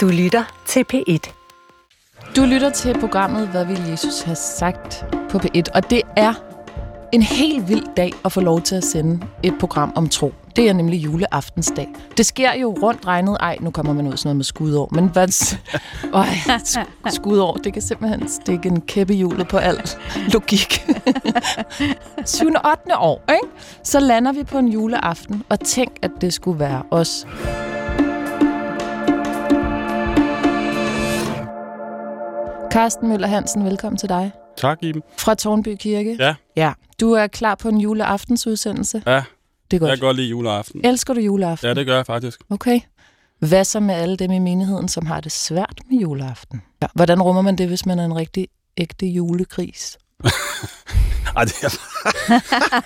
Du lytter til P1. Du lytter til programmet Hvad vil Jesus have sagt på P1, og det er en helt vild dag at få lov til at sende et program om tro. Det er nemlig juleaftensdag. Det sker jo rundt regnet. Ej, nu kommer man ud sådan noget med skudår. Men hvad... Øj, skudår, det kan simpelthen stikke en kæppe hjulet på alt logik. 7. og 8. år, ikke? Så lander vi på en juleaften, og tænk, at det skulle være os. Carsten Møller Hansen, velkommen til dig. Tak, Iben. Fra Tornby Kirke. Ja. Ja. Du er klar på en juleaftensudsendelse? Ja, Det er godt. jeg kan godt lide juleaften. Elsker du juleaften? Ja, det gør jeg faktisk. Okay. Hvad så med alle dem i menigheden, som har det svært med juleaften? Ja. Hvordan rummer man det, hvis man er en rigtig ægte julekris? Ej, det er...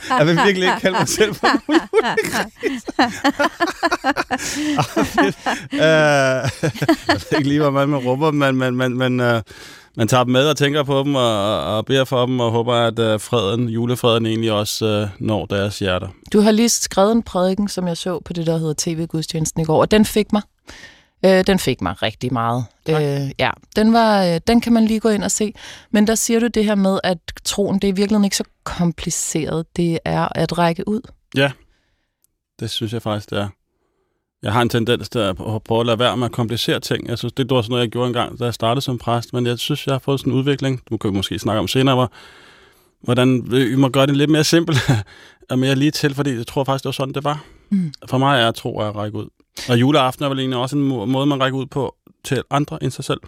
jeg vil virkelig ikke kalde mig selv for en. Øh, jeg ved ikke lige, hvor meget man rummer, men man, man, man, øh, man tager dem med og tænker på dem og, og beder for dem og håber, at øh, freden, julefreden egentlig også øh, når deres hjerter. Du har lige skrevet en prædiken, som jeg så på det, der hedder TV-gudstjenesten i går, og den fik mig. Øh, den fik mig rigtig meget. Øh, ja, den, var, øh, den kan man lige gå ind og se. Men der siger du det her med, at troen, det er virkelig ikke så kompliceret. Det er at række ud. Det synes jeg faktisk, det er. Jeg har en tendens til at prøve at lade være med at komplicere ting. Jeg synes, det var sådan noget, jeg gjorde engang, da jeg startede som præst. Men jeg synes, jeg har fået sådan en udvikling, du kan vi måske snakke om senere, hvor, hvordan vi må gøre det lidt mere simpelt og mere lige til, fordi jeg tror faktisk, det var sådan, det var. Mm. For mig er tro at række ud. Og juleaften er vel egentlig også en må- måde, man rækker ud på til andre end sig selv.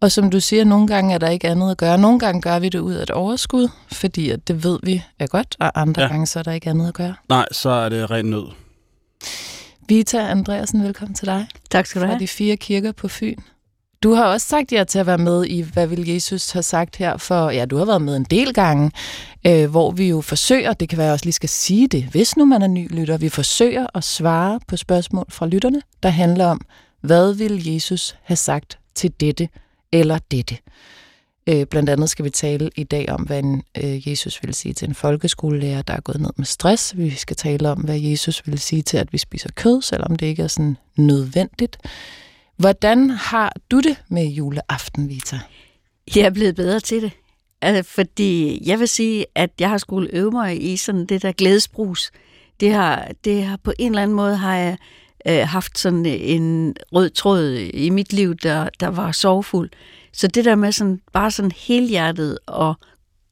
Og som du siger, nogle gange er der ikke andet at gøre. Nogle gange gør vi det ud af et overskud, fordi at det ved vi er godt, og andre. Ja. gange så er der ikke andet at gøre. Nej, så er det ren nød. Vita Andreasen, velkommen til dig. Tak skal du Fra have. de fire kirker på Fyn. Du har også sagt ja til at være med i, hvad vil Jesus have sagt her, for ja, du har været med en del gange, øh, hvor vi jo forsøger, det kan være, jeg også lige skal sige det, hvis nu man er ny lytter, vi forsøger at svare på spørgsmål fra lytterne, der handler om, hvad vil Jesus have sagt til dette eller dette? Øh, blandt andet skal vi tale i dag om, hvad en, øh, Jesus vil sige til en folkeskolelærer, der er gået ned med stress. Vi skal tale om, hvad Jesus vil sige til, at vi spiser kød, selvom det ikke er sådan nødvendigt. Hvordan har du det med juleaften, Vita? Jeg er blevet bedre til det. Altså, fordi jeg vil sige, at jeg har skulle øve mig i sådan det der glædesbrus. Det har, det har på en eller anden måde har jeg øh, haft sådan en rød tråd i mit liv, der, der var sorgfuld. Så det der med sådan, bare sådan helhjertet at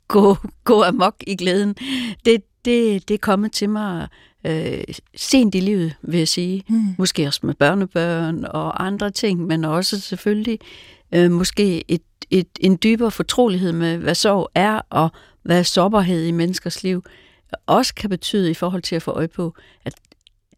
gå, gå amok i glæden, det, det, det er kommet til mig øh, sent i livet, vil jeg sige. Mm. Måske også med børnebørn og andre ting, men også selvfølgelig øh, måske et, et, en dybere fortrolighed med, hvad sorg er, og hvad sårbarhed i menneskers liv også kan betyde i forhold til at få øje på, at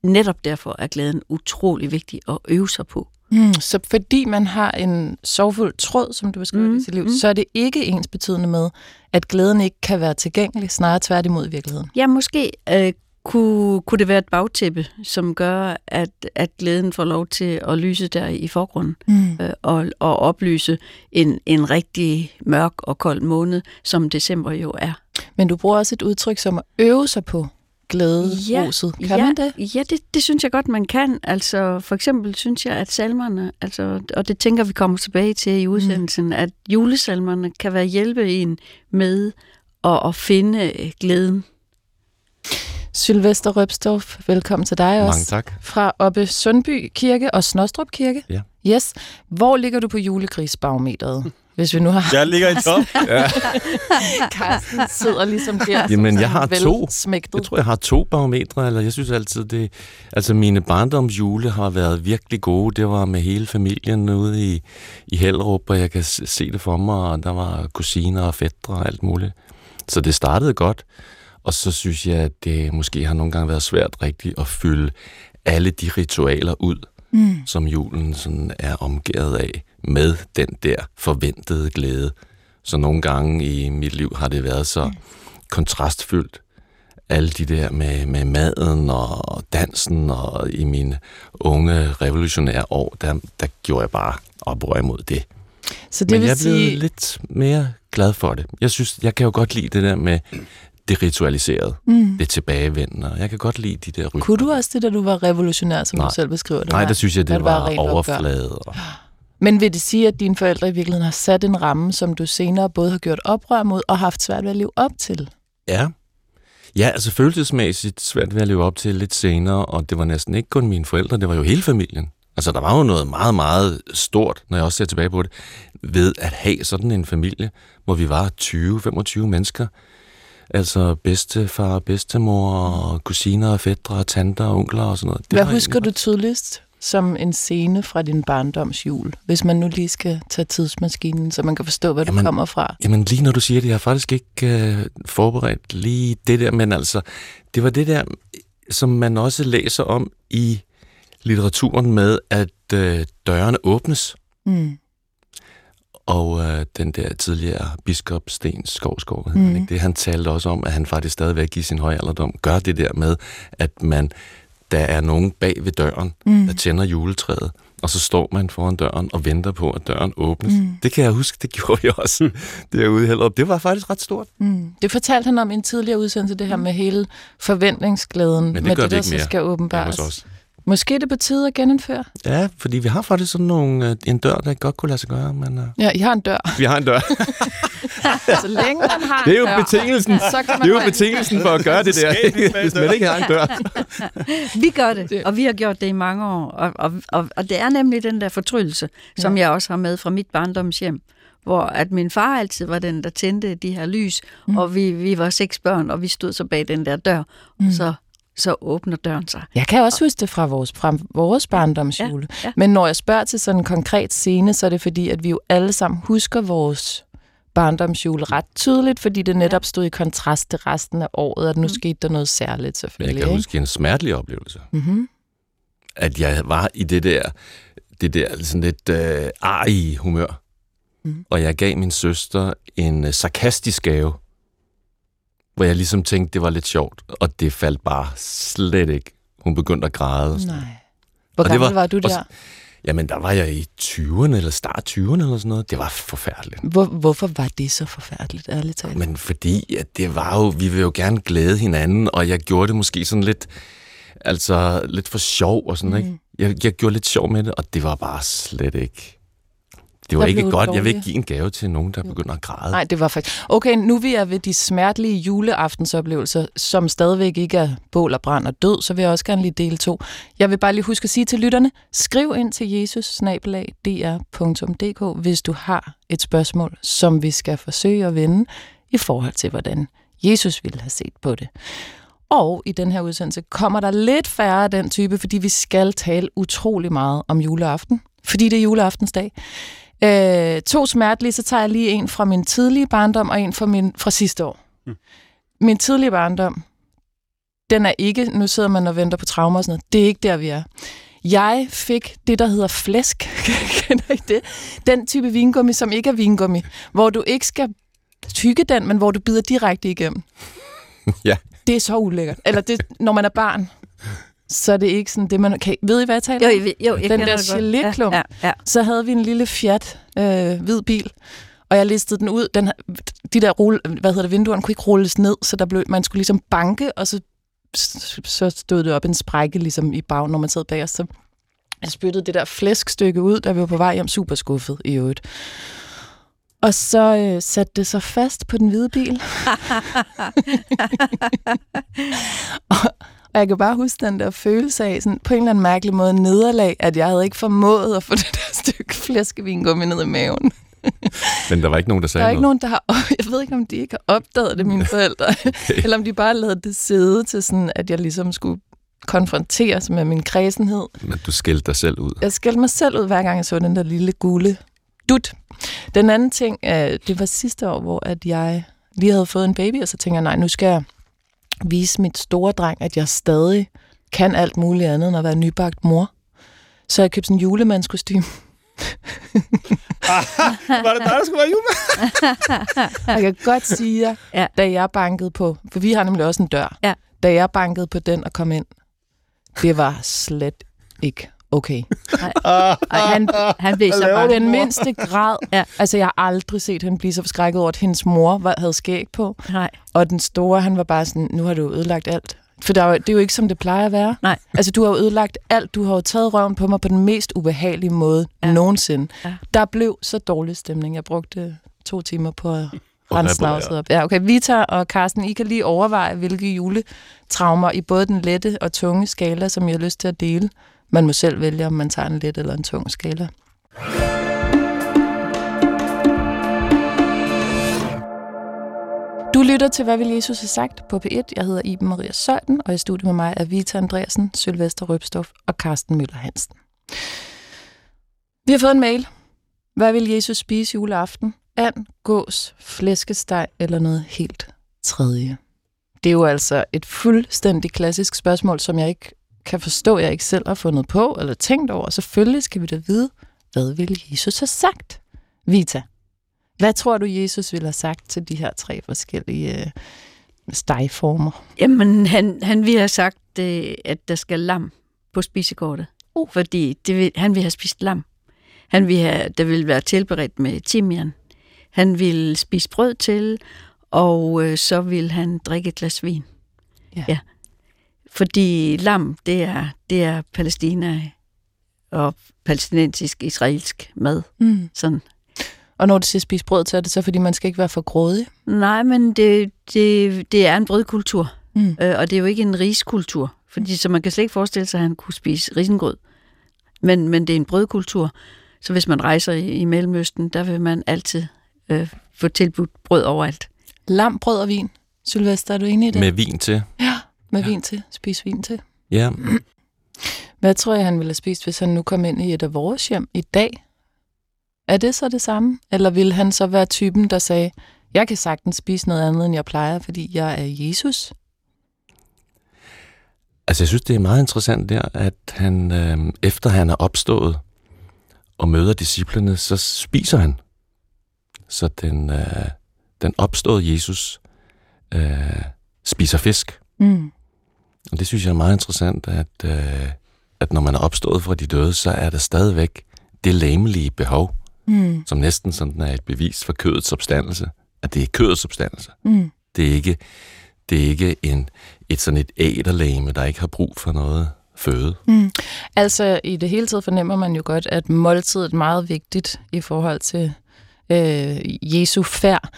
netop derfor er glæden utrolig vigtig at øve sig på. Mm. Så fordi man har en sorgfuld tråd, som du beskriver mm. I sit liv, mm. så er det ikke ens betydende med, at glæden ikke kan være tilgængelig, snarere tværtimod i virkeligheden. Ja, måske øh, kunne, kunne det være et bagtæppe, som gør, at, at glæden får lov til at lyse der i forgrunden. Mm. øh, og, og oplyse en, en rigtig mørk og kold måned, som december jo er. Men du bruger også et udtryk som at øve sig på glæderuset. Kan ja, man det? Ja, det, det synes jeg godt, man kan. Altså, for eksempel synes jeg, at salmerne, altså, og det tænker vi kommer tilbage til i udsendelsen, mm. at julesalmerne kan være hjælpe en med at, at finde øh, glæden. Sylvester Røbstorff, velkommen til dig også. Mange tak. Fra Oppe Sundby Kirke og Snostrup Kirke. Ja. Yes. Hvor ligger du på julegrisbarometeret? Hvis vi nu har... Jeg ligger i top. Ja. Carsten sidder ligesom der. Jamen, som jeg har to. Jeg tror, jeg har to barometre, eller jeg synes altid, det... Altså, mine barndomsjule har været virkelig gode. Det var med hele familien ude i, i Hellerup, og jeg kan se det for mig, og der var kusiner og fædre og alt muligt. Så det startede godt, og så synes jeg, at det måske har nogle gange været svært rigtigt at fylde alle de ritualer ud, Mm. som julen sådan er omgivet af, med den der forventede glæde. Så nogle gange i mit liv har det været så kontrastfyldt. Alle de der med, med maden og dansen, og i mine unge revolutionære år, der, der gjorde jeg bare oprør imod det. Så det Men vil jeg er blevet sige... lidt mere glad for det. Jeg synes, jeg kan jo godt lide det der med det ritualiserede, Mm. det tilbagevendende. Jeg kan godt lide de der rytmer. Kunne du også det, da du var revolutionær, som Nej. du selv beskriver det? Nej, var? der synes jeg, det det var var rent opgør. overflade. Og, Men vil det sige, at dine forældre i virkeligheden har sat en ramme, som du senere både har gjort oprør mod og haft svært ved at leve op til? ja. Ja, altså følelsesmæssigt svært ved at leve op til lidt senere, og det var næsten ikke kun mine forældre, det var jo hele familien. Altså, der var jo noget meget, meget stort, når jeg også ser tilbage på det, ved at have sådan en familie, hvor vi var 20-25 mennesker. Altså bedstefar, bedstemor, kusiner fædre tanter onkler og sådan noget. Det Hvad husker egentlig du tydeligst som en scene fra din barndoms jul? Hvis man nu lige skal tage tidsmaskinen, så man kan forstå, du Jamen, kommer fra. Jamen lige når du siger det, jeg har faktisk ikke øh, forberedt lige det der, men altså, det var det der, som man også læser om i litteraturen med, at øh, dørene åbnes, Mm. og øh, den der tidligere biskop Sten Skovskov, mm. Han, ikke? det han talte også om, at han faktisk stadigvæk i sin højalderdom gør det der med, at man, der er nogen bag ved døren, Mm. der tænder juletræet, og så står man foran døren og venter på, at døren åbnes. Mm. Mm. Det kan jeg huske, det gjorde jeg også derude i Hellerup. Det var faktisk ret stort. Mm. Det fortalte han om i en tidligere udsendelse, det her med hele forventningsglæden. Men det med det, vi der ikke så mere skal Ja, åbenbares. hos Måske det betyder at genindføre. Ja, fordi vi har faktisk sådan nogle, øh, en dør, der godt kunne lade sig gøre, men uh, Ja, I har en dør. vi har en dør. Så længe man har Det er jo dør, betingelsen. så kan man Det er jo betingelsen for at gøre det der, hvis man ikke har en dør. Vi gør det, Det- og vi har gjort det i mange år. Og, og, og, og det er nemlig den der fortryllelse, som Ja. jeg også har med fra mit barndomshjem, hvor at min far altid var den, der tændte de her lys, mm. og vi, vi var seks børn, og vi stod så bag den der dør, mm. og så, så åbner døren sig. Jeg kan også huske det fra vores, fra vores barndomsjule. Ja, ja. Men når jeg spørger til sådan en konkret scene, så er det fordi, at vi jo alle sammen husker vores barndomsjule ret tydeligt, fordi det netop stod i kontrast til resten af året, at nu skete der noget særligt Men jeg selvfølgelig. kan huske en smertelig oplevelse. Mm-hmm. At jeg var i det der, det der sådan lidt øh, arige humør. Mhm. Og jeg gav min søster en øh, sarkastisk gave, hvor jeg ligesom tænkte, det var lidt sjovt. Og det faldt bare slet ikke. Hun begyndte at græde. og Nej. Hvor Og gammel var, var du der? Jamen, der var jeg i 20'erne eller start 20'erne eller sådan noget. Det var forfærdeligt. Hvor, hvorfor var det så forfærdeligt, ærligt talt? Men fordi, at det var jo, vi vil jo gerne glæde hinanden, og jeg gjorde det måske sådan lidt, altså lidt for sjov og sådan, mm. ikke? Jeg, jeg gjorde lidt sjov med det, og det var bare slet ikke... Det var Der ikke godt. Jeg vil ikke give en gave til nogen, der begynder at græde. Nej, det var faktisk... Okay, nu vi er ved de smertelige juleaftensoplevelser, som stadigvæk ikke er bål og brand og død, så vil jeg også gerne lige dele to. Jeg vil bare lige huske at sige til lytterne, skriv ind til jesus hvis du har et spørgsmål, som vi skal forsøge at vende i forhold til, hvordan Jesus ville have set på det. Og i den her udsendelse kommer der lidt færre af den type, fordi vi skal tale utrolig meget om juleaften, fordi det er juleaftensdag. Øh, to smertelige, så tager jeg lige en fra min tidlige barndom og en fra, min, fra sidste år. Mm. Min tidlige barndom, den er ikke, nu sidder man og venter på traumer og sådan noget, det er ikke der, vi er. Jeg fik det, der hedder flæsk. Kender I det? Den type vingummi, som ikke er vingummi, hvor du ikke skal tykke den, men hvor du bider direkte igennem. Ja. Det er så ulækkert. Eller det, når man er barn, så er det ikke sådan det, man... Kan, ved I, hvad jeg taler Jo, om? jeg, jo, jeg Den der geléklump. Ja, ja, ja. så havde vi en lille Fiat øh, hvid bil, og jeg listede den ud. Den, de der rulle, hvad hedder det, vinduerne kunne ikke rulles ned, så der blev, man skulle ligesom banke, og så, så stod det op en sprække ligesom i bag, når man sad bag os. Så jeg spyttede det der flæskstykke ud, da vi var på vej hjem, super skuffet i øvrigt. Og så øh, satte det sig fast på den hvide bil. og, og jeg kan bare huske den der følelse af, sådan, på en eller anden mærkelig måde, nederlag, at jeg havde ikke formået at få det der stykke flæskevingummi ned i maven. Men der var ikke nogen, der sagde Der er ikke noget. nogen, der har... Jeg ved ikke, om de ikke har opdaget det, mine forældre. Okay. Eller om de bare lavede det sidde til sådan, at jeg ligesom skulle konfronteres med min kredsenhed. Men du skældte dig selv ud. Jeg skældte mig selv ud, hver gang jeg så den der lille gule dut. Den anden ting, øh, det var sidste år, hvor at jeg lige havde fået en baby, og så tænker jeg, nej, nu skal jeg vise mit store dreng, at jeg stadig kan alt muligt andet end at være nybagt mor. Så jeg købte sådan en julemandskostyme. Var det dig, der skulle være julemand? Jeg kan godt sige jer, ja. da jeg bankede på, for vi har nemlig også en dør, Ja. da jeg bankede på den og kom ind, det var slet ikke Okay. Nej. Ej, han, han blev så På bange. den mindste grad. Ja. Altså, jeg har aldrig set hende blive så forskrækket over, at hendes mor var, havde skæg på. Nej. Og den store, han var bare sådan, nu har du ødelagt alt. For der er det er jo ikke, som det plejer at være. Nej. Altså, du har jo ødelagt alt. Du har jo taget røven på mig på den mest ubehagelige måde ja. Nogensinde. Ja. Der blev så dårlig stemning. Jeg brugte to timer på at rense op. Ja, okay. Vita og Carsten, I kan lige overveje, hvilke juletraumer i både den lette og tunge skala, som I har lyst til at dele. Man må selv vælge, om man tager en let eller en tung skala. Du lytter til, hvad vil Jesus have sagt på P1. Jeg hedder Iben Maria Søjden, og i studiet med mig er Vita Andreasen, Sylvester Røbstof og Carsten Møller Hansen. Vi har fået en mail. Hvad vil Jesus spise juleaften? And, gås, flæskesteg eller noget helt tredje? Det er jo altså et fuldstændig klassisk spørgsmål, som jeg ikke kan forstå, jeg ikke selv har fundet på eller tænkt over. Selvfølgelig skal vi da vide, hvad vil Jesus have sagt? Vita, hvad tror du, Jesus ville have sagt til de her tre forskellige øh, stegformer? Jamen, han, han ville have sagt, øh, at der skal lam på spisekortet. Uh. Fordi det vil, han vil have spist lam. Han vil have, der vil være tilberedt med timian. Han vil spise brød til, og øh, så vil han drikke et glas vin. Ja. ja. Fordi lam, det er, det er Palæstina og palæstinensisk-israelsk mad. Mm. Sådan. Og når du siger spise brød til, er det så, fordi man skal ikke være for grådig? Nej, men det, det, det er en brødkultur. Mm. Øh, og det er jo ikke en riskultur, fordi så man kan slet ikke forestille sig, at han kunne spise risengrød. Men, men det er en brødkultur, så hvis man rejser i, i Mellemøsten, der vil man altid øh, få tilbudt brød overalt. Lam, brød og vin. Sylvester, er du enig i det? Med vin til. Ja, med ja. vin til. Spis vin til. Ja, Hvad tror jeg, han ville have spist, hvis han nu kom ind i et af vores hjem i dag? Er det så det samme? Eller ville han så være typen, der sagde, jeg kan sagtens spise noget andet, end jeg plejer, fordi jeg er Jesus? altså jeg synes, det er meget interessant der, at han, øh, efter han er opstået og møder disciplene, så spiser han. Så den, øh, den opståede Jesus øh, spiser fisk. Mm. Og det synes jeg er meget interessant, at, øh, at når man er opstået fra de døde, så er der stadigvæk det læmelige behov, Mm. som næsten sådan er et bevis for kødets substance, at det er kødets substance. Mm. Det er ikke, det er ikke en, et sådan et æderlæme, der ikke har brug for noget føde. Mm. Altså, i det hele taget fornemmer man jo godt, at måltidet er meget vigtigt i forhold til øh, Jesu færd.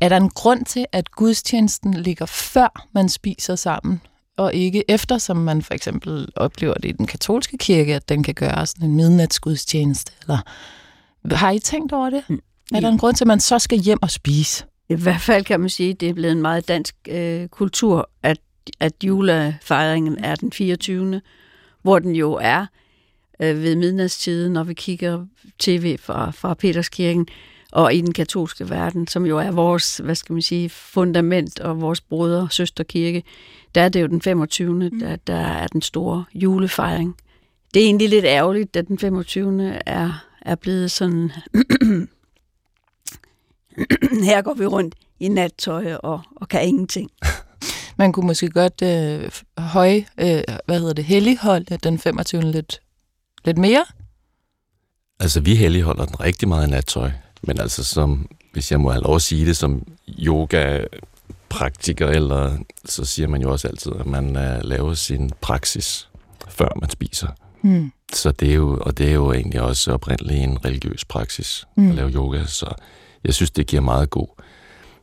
Er der en grund til, at gudstjenesten ligger før man spiser sammen, og ikke efter, som man for eksempel oplever det i den katolske kirke, at den kan gøre sådan en midnatsgudstjeneste? Eller har I tænkt over det? Er der en grund til, at man så skal hjem og spise? I hvert fald kan man sige, at det er blevet en meget dansk øh, kultur, at, at julefejringen er den 24. Hvor den jo er øh, ved midnadstiden, når vi kigger tv fra, fra Peterskirken, og i den katolske verden, som jo er vores, hvad skal man sige, fundament og vores broder- og søsterkirke, der er det jo den 25. Der, der er den store julefejring. Det er egentlig lidt ærgerligt, at den 25. er, er blevet sådan... Her går vi rundt i nattøj og, og kan ingenting. Man kunne måske godt øh, høje, øh, hvad hedder det, helligholde den 25. lidt, lidt mere. Altså, vi helligholder den rigtig meget i nattøj, men altså som, hvis jeg må have lov at sige det, som yoga praktiker, eller så siger man jo også altid, at man uh, laver sin praksis, før man spiser. Mm. Så det er jo, og det er jo egentlig også oprindeligt en religiøs praksis Mm. at lave yoga, så jeg synes, det giver meget god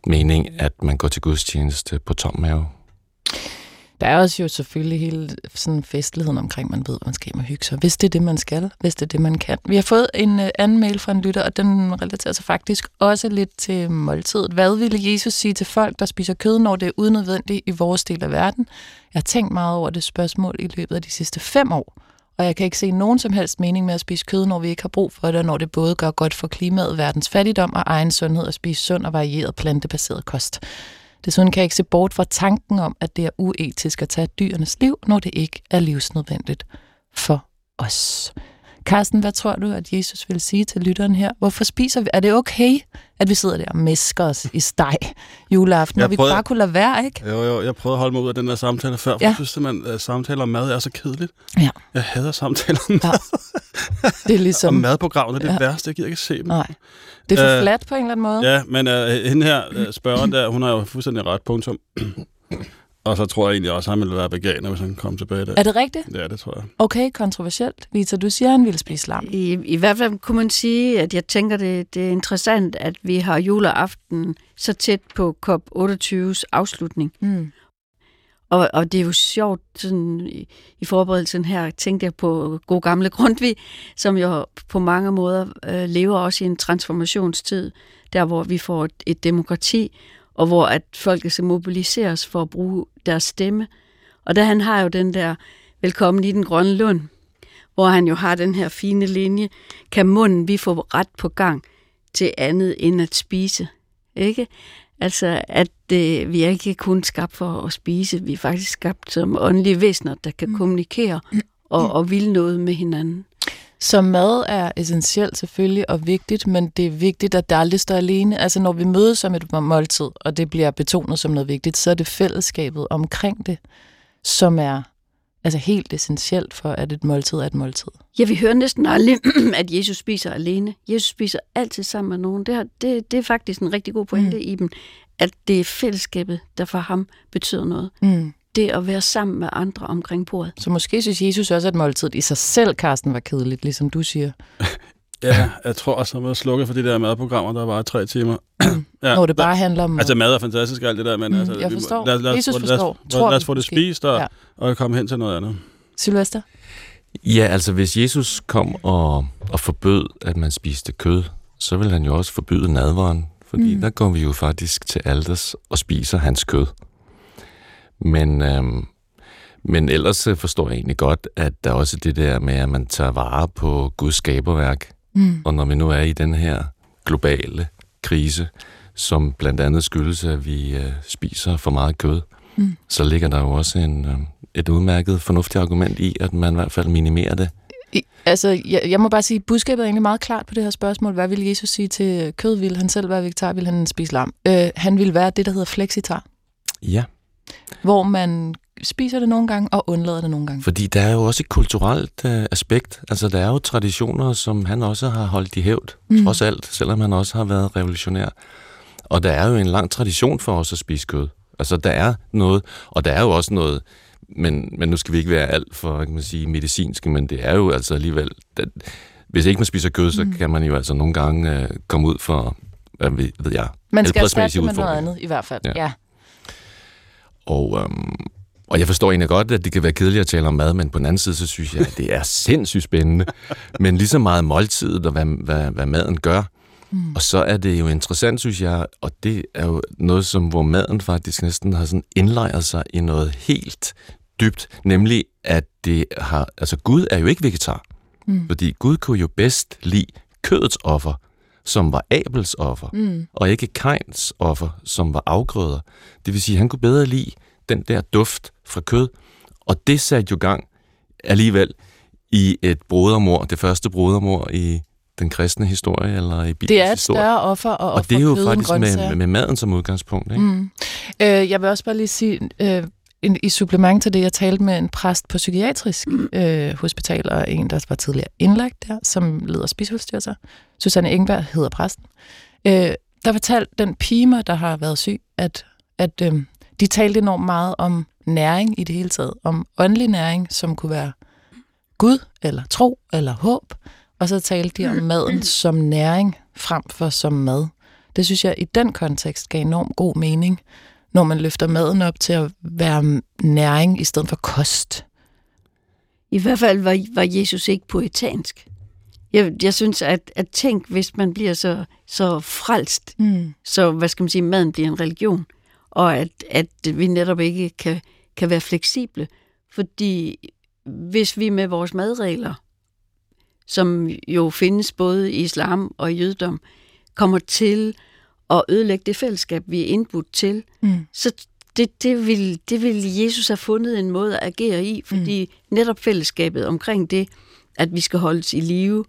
mening, at man går til gudstjeneste på tom mave. Der er også jo selvfølgelig hele sådan festligheden omkring, man ved, at man skal hjem og hygge sig. Hvis det er det, man skal. Hvis det er det, man kan. Vi har fået en uh, anden mail fra en lytter, og den relaterer sig faktisk også lidt til måltidet. Hvad ville Jesus sige til folk, der spiser kød, når det er unødvendigt i vores del af verden? Jeg har tænkt meget over det spørgsmål i løbet af de sidste fem år. Og jeg kan ikke se nogen som helst mening med at spise kød, når vi ikke har brug for det, og når det både gør godt for klimaet, verdens fattigdom og egen sundhed at spise sund og varieret plantebaseret kost. Desuden kan jeg ikke se bort fra tanken om, at det er uetisk at tage dyrenes liv, når det ikke er livsnødvendigt for os. Carsten, hvad tror du, at Jesus vil sige til lytteren her? Hvorfor spiser vi? Er det okay, at vi sidder der og mesker os i steg juleaften, og vi bare kunne lade være, ikke? Jo, jo, jeg prøvede at holde mig ud af den der samtale før, for Ja. jeg synes simpelthen, at samtaler om mad er så kedeligt. Ja. Jeg hader samtaler om Ja. mad. Det er Som... ligesom... madprogrammerne, det er det Ja. værste. Jeg gider ikke se dem. Nej. Det er for Øh, fladt på en eller anden måde. Ja, men uh, hende her, uh, spørgeren der, hun har jo fuldstændig ret, punktum. Og så tror jeg egentlig også, at han ville være veganer, hvis han kom tilbage der. Er det rigtigt? Ja, det tror jeg. Okay, kontroversielt. Vita, du siger, at han ville spise lam. I, I hvert fald kunne man sige, at jeg tænker, det, det er interessant, at vi har juleaften så tæt på COP28's afslutning. Mm. Og, og det er jo sjovt, sådan, i, i forberedelsen her tænkte jeg på god gamle Grundtvig, som jo på mange måder øh, lever også i en transformationstid, der hvor vi får et, et demokrati, og hvor at folket skal mobiliseres for at bruge deres stemme. Og der han har jo den der velkommen i den grønne lund, hvor han jo har den her fine linje, kan munden vi få ret på gang til andet end at spise. Ikke? Altså, at øh, vi er ikke kun skabt for at spise, vi er faktisk skabt som åndelige væsener, der kan kommunikere og, og ville noget med hinanden. Så mad er essentielt selvfølgelig og vigtigt, men det er vigtigt, at det aldrig står alene. Altså når vi mødes som et måltid, og det bliver betonet som noget vigtigt, så er det fællesskabet omkring det, som er altså helt essentielt for, at et måltid er et måltid. Ja, vi hører næsten aldrig, at Jesus spiser alene. Jesus spiser altid sammen med nogen. Det, er- det, det er faktisk en rigtig god pointe mm. i dem, at det er fællesskabet, der for ham betyder noget. Mm. Det at være sammen med andre omkring bordet. Så måske synes Jesus også, at måltidet i sig selv, Karsten, var kedeligt, ligesom du siger. Ja, jeg tror også, at jeg slukke for de der madprogrammer, der var tre timer. ja, Når det bare handler om... Altså mad er fantastisk alt det der, men Mm, altså, jeg vi forstår. Lad, lad, os- Jesus lad, forstår. lad, Tror lad os få det måske. spist og, Ja. og komme hen til noget andet. Sylvester? Ja, altså hvis Jesus kom og, og forbød, at man spiste kød, så vil han jo også forbyde nadveren, fordi Mm. mm. der går vi jo faktisk til alders og spiser hans kød. Men, øhm, men ellers øh, forstår jeg egentlig godt, at der er også det der med, at man tager vare på Guds skaberværk. Mm. Og når vi nu er i den her globale krise, som blandt andet skyldes, at vi øh, spiser for meget kød, Mm. så ligger der jo også en, øh, et udmærket fornuftigt argument i, at man i hvert fald minimerer det. I, altså, jeg, jeg må bare sige, at budskabet er egentlig meget klart på det her spørgsmål. Hvad vil Jesus sige til kød? Vil han selv være vegetar? Vil han spise lam? Øh, han vil være det, der hedder flexitar, Ja, hvor man spiser det nogle gange og undlader det nogle gange. fordi der er jo også et kulturelt øh, aspekt. Altså, der er jo traditioner, som han også har holdt i hævd, Mm. trods alt, selvom han også har været revolutionær. Og der er jo en lang tradition for os at spise kød. Altså, der er noget, og der er jo også noget, men, men nu skal vi ikke være alt for, kan man sige, medicinske, men det er jo altså alligevel, det, hvis ikke man spiser kød, så Mm. kan man jo altså nogle gange øh, komme ud for, hvad ved, ved jeg, Man skal erstatte med noget andet, i hvert fald. Ja. Ja. ja. Og, øhm, og jeg forstår egentlig godt, at det kan være kedeligt at tale om mad, men på den anden side, så synes jeg, at det er sindssygt spændende. Men lige så meget måltidet og hvad, hvad, hvad maden gør. Mm. Og så er det jo interessant, synes jeg, og det er jo noget, som hvor maden faktisk næsten har sådan indlejret sig i noget helt dybt, nemlig at det har, altså Gud er jo ikke vegetar, Mm. fordi Gud kunne jo bedst lide kødets offer, som var Abels offer Mm. og ikke Kains offer, som var afgrøder. Det vil sige, at han kunne bedre lide den der duft fra kød, og det satte jo gang alligevel i et brodermor, det første brodermor i den kristne historie, eller i Bibelens Det er et historie. større offer at Og det er jo faktisk grøntsager. med, med maden som udgangspunkt. Ikke? Mm. Øh, jeg vil også bare lige sige, øh, en, i supplement til det, jeg talte med en præst på psykiatrisk øh, hospital, og en, der var tidligere indlagt der, som leder spiseforstyrrelser. Susanne Engberg hedder præsten. Øh, der fortalte den pige mig, der har været syg, at, at øh, de talte enormt meget om næring i det hele taget. Om åndelig næring, som kunne være Gud, eller tro, eller håb. Og så talte de om maden som næring, frem for som mad. Det synes jeg i den kontekst gav enormt god mening, når man løfter maden op til at være næring i stedet for kost. I hvert fald var, var Jesus ikke poetansk. Jeg, jeg synes, at, at tænk, hvis man bliver så, så frelst, Mm. så hvad skal man sige, maden bliver en religion, og at, at vi netop ikke kan, kan være fleksible. Fordi hvis vi med vores madregler, som jo findes både i islam og i jødedom, kommer til at ødelægge det fællesskab, vi er indbudt til, Mm. så det, det, vil, det vil Jesus have fundet en måde at agere i, fordi mm. netop fællesskabet omkring det, at vi skal holdes i live,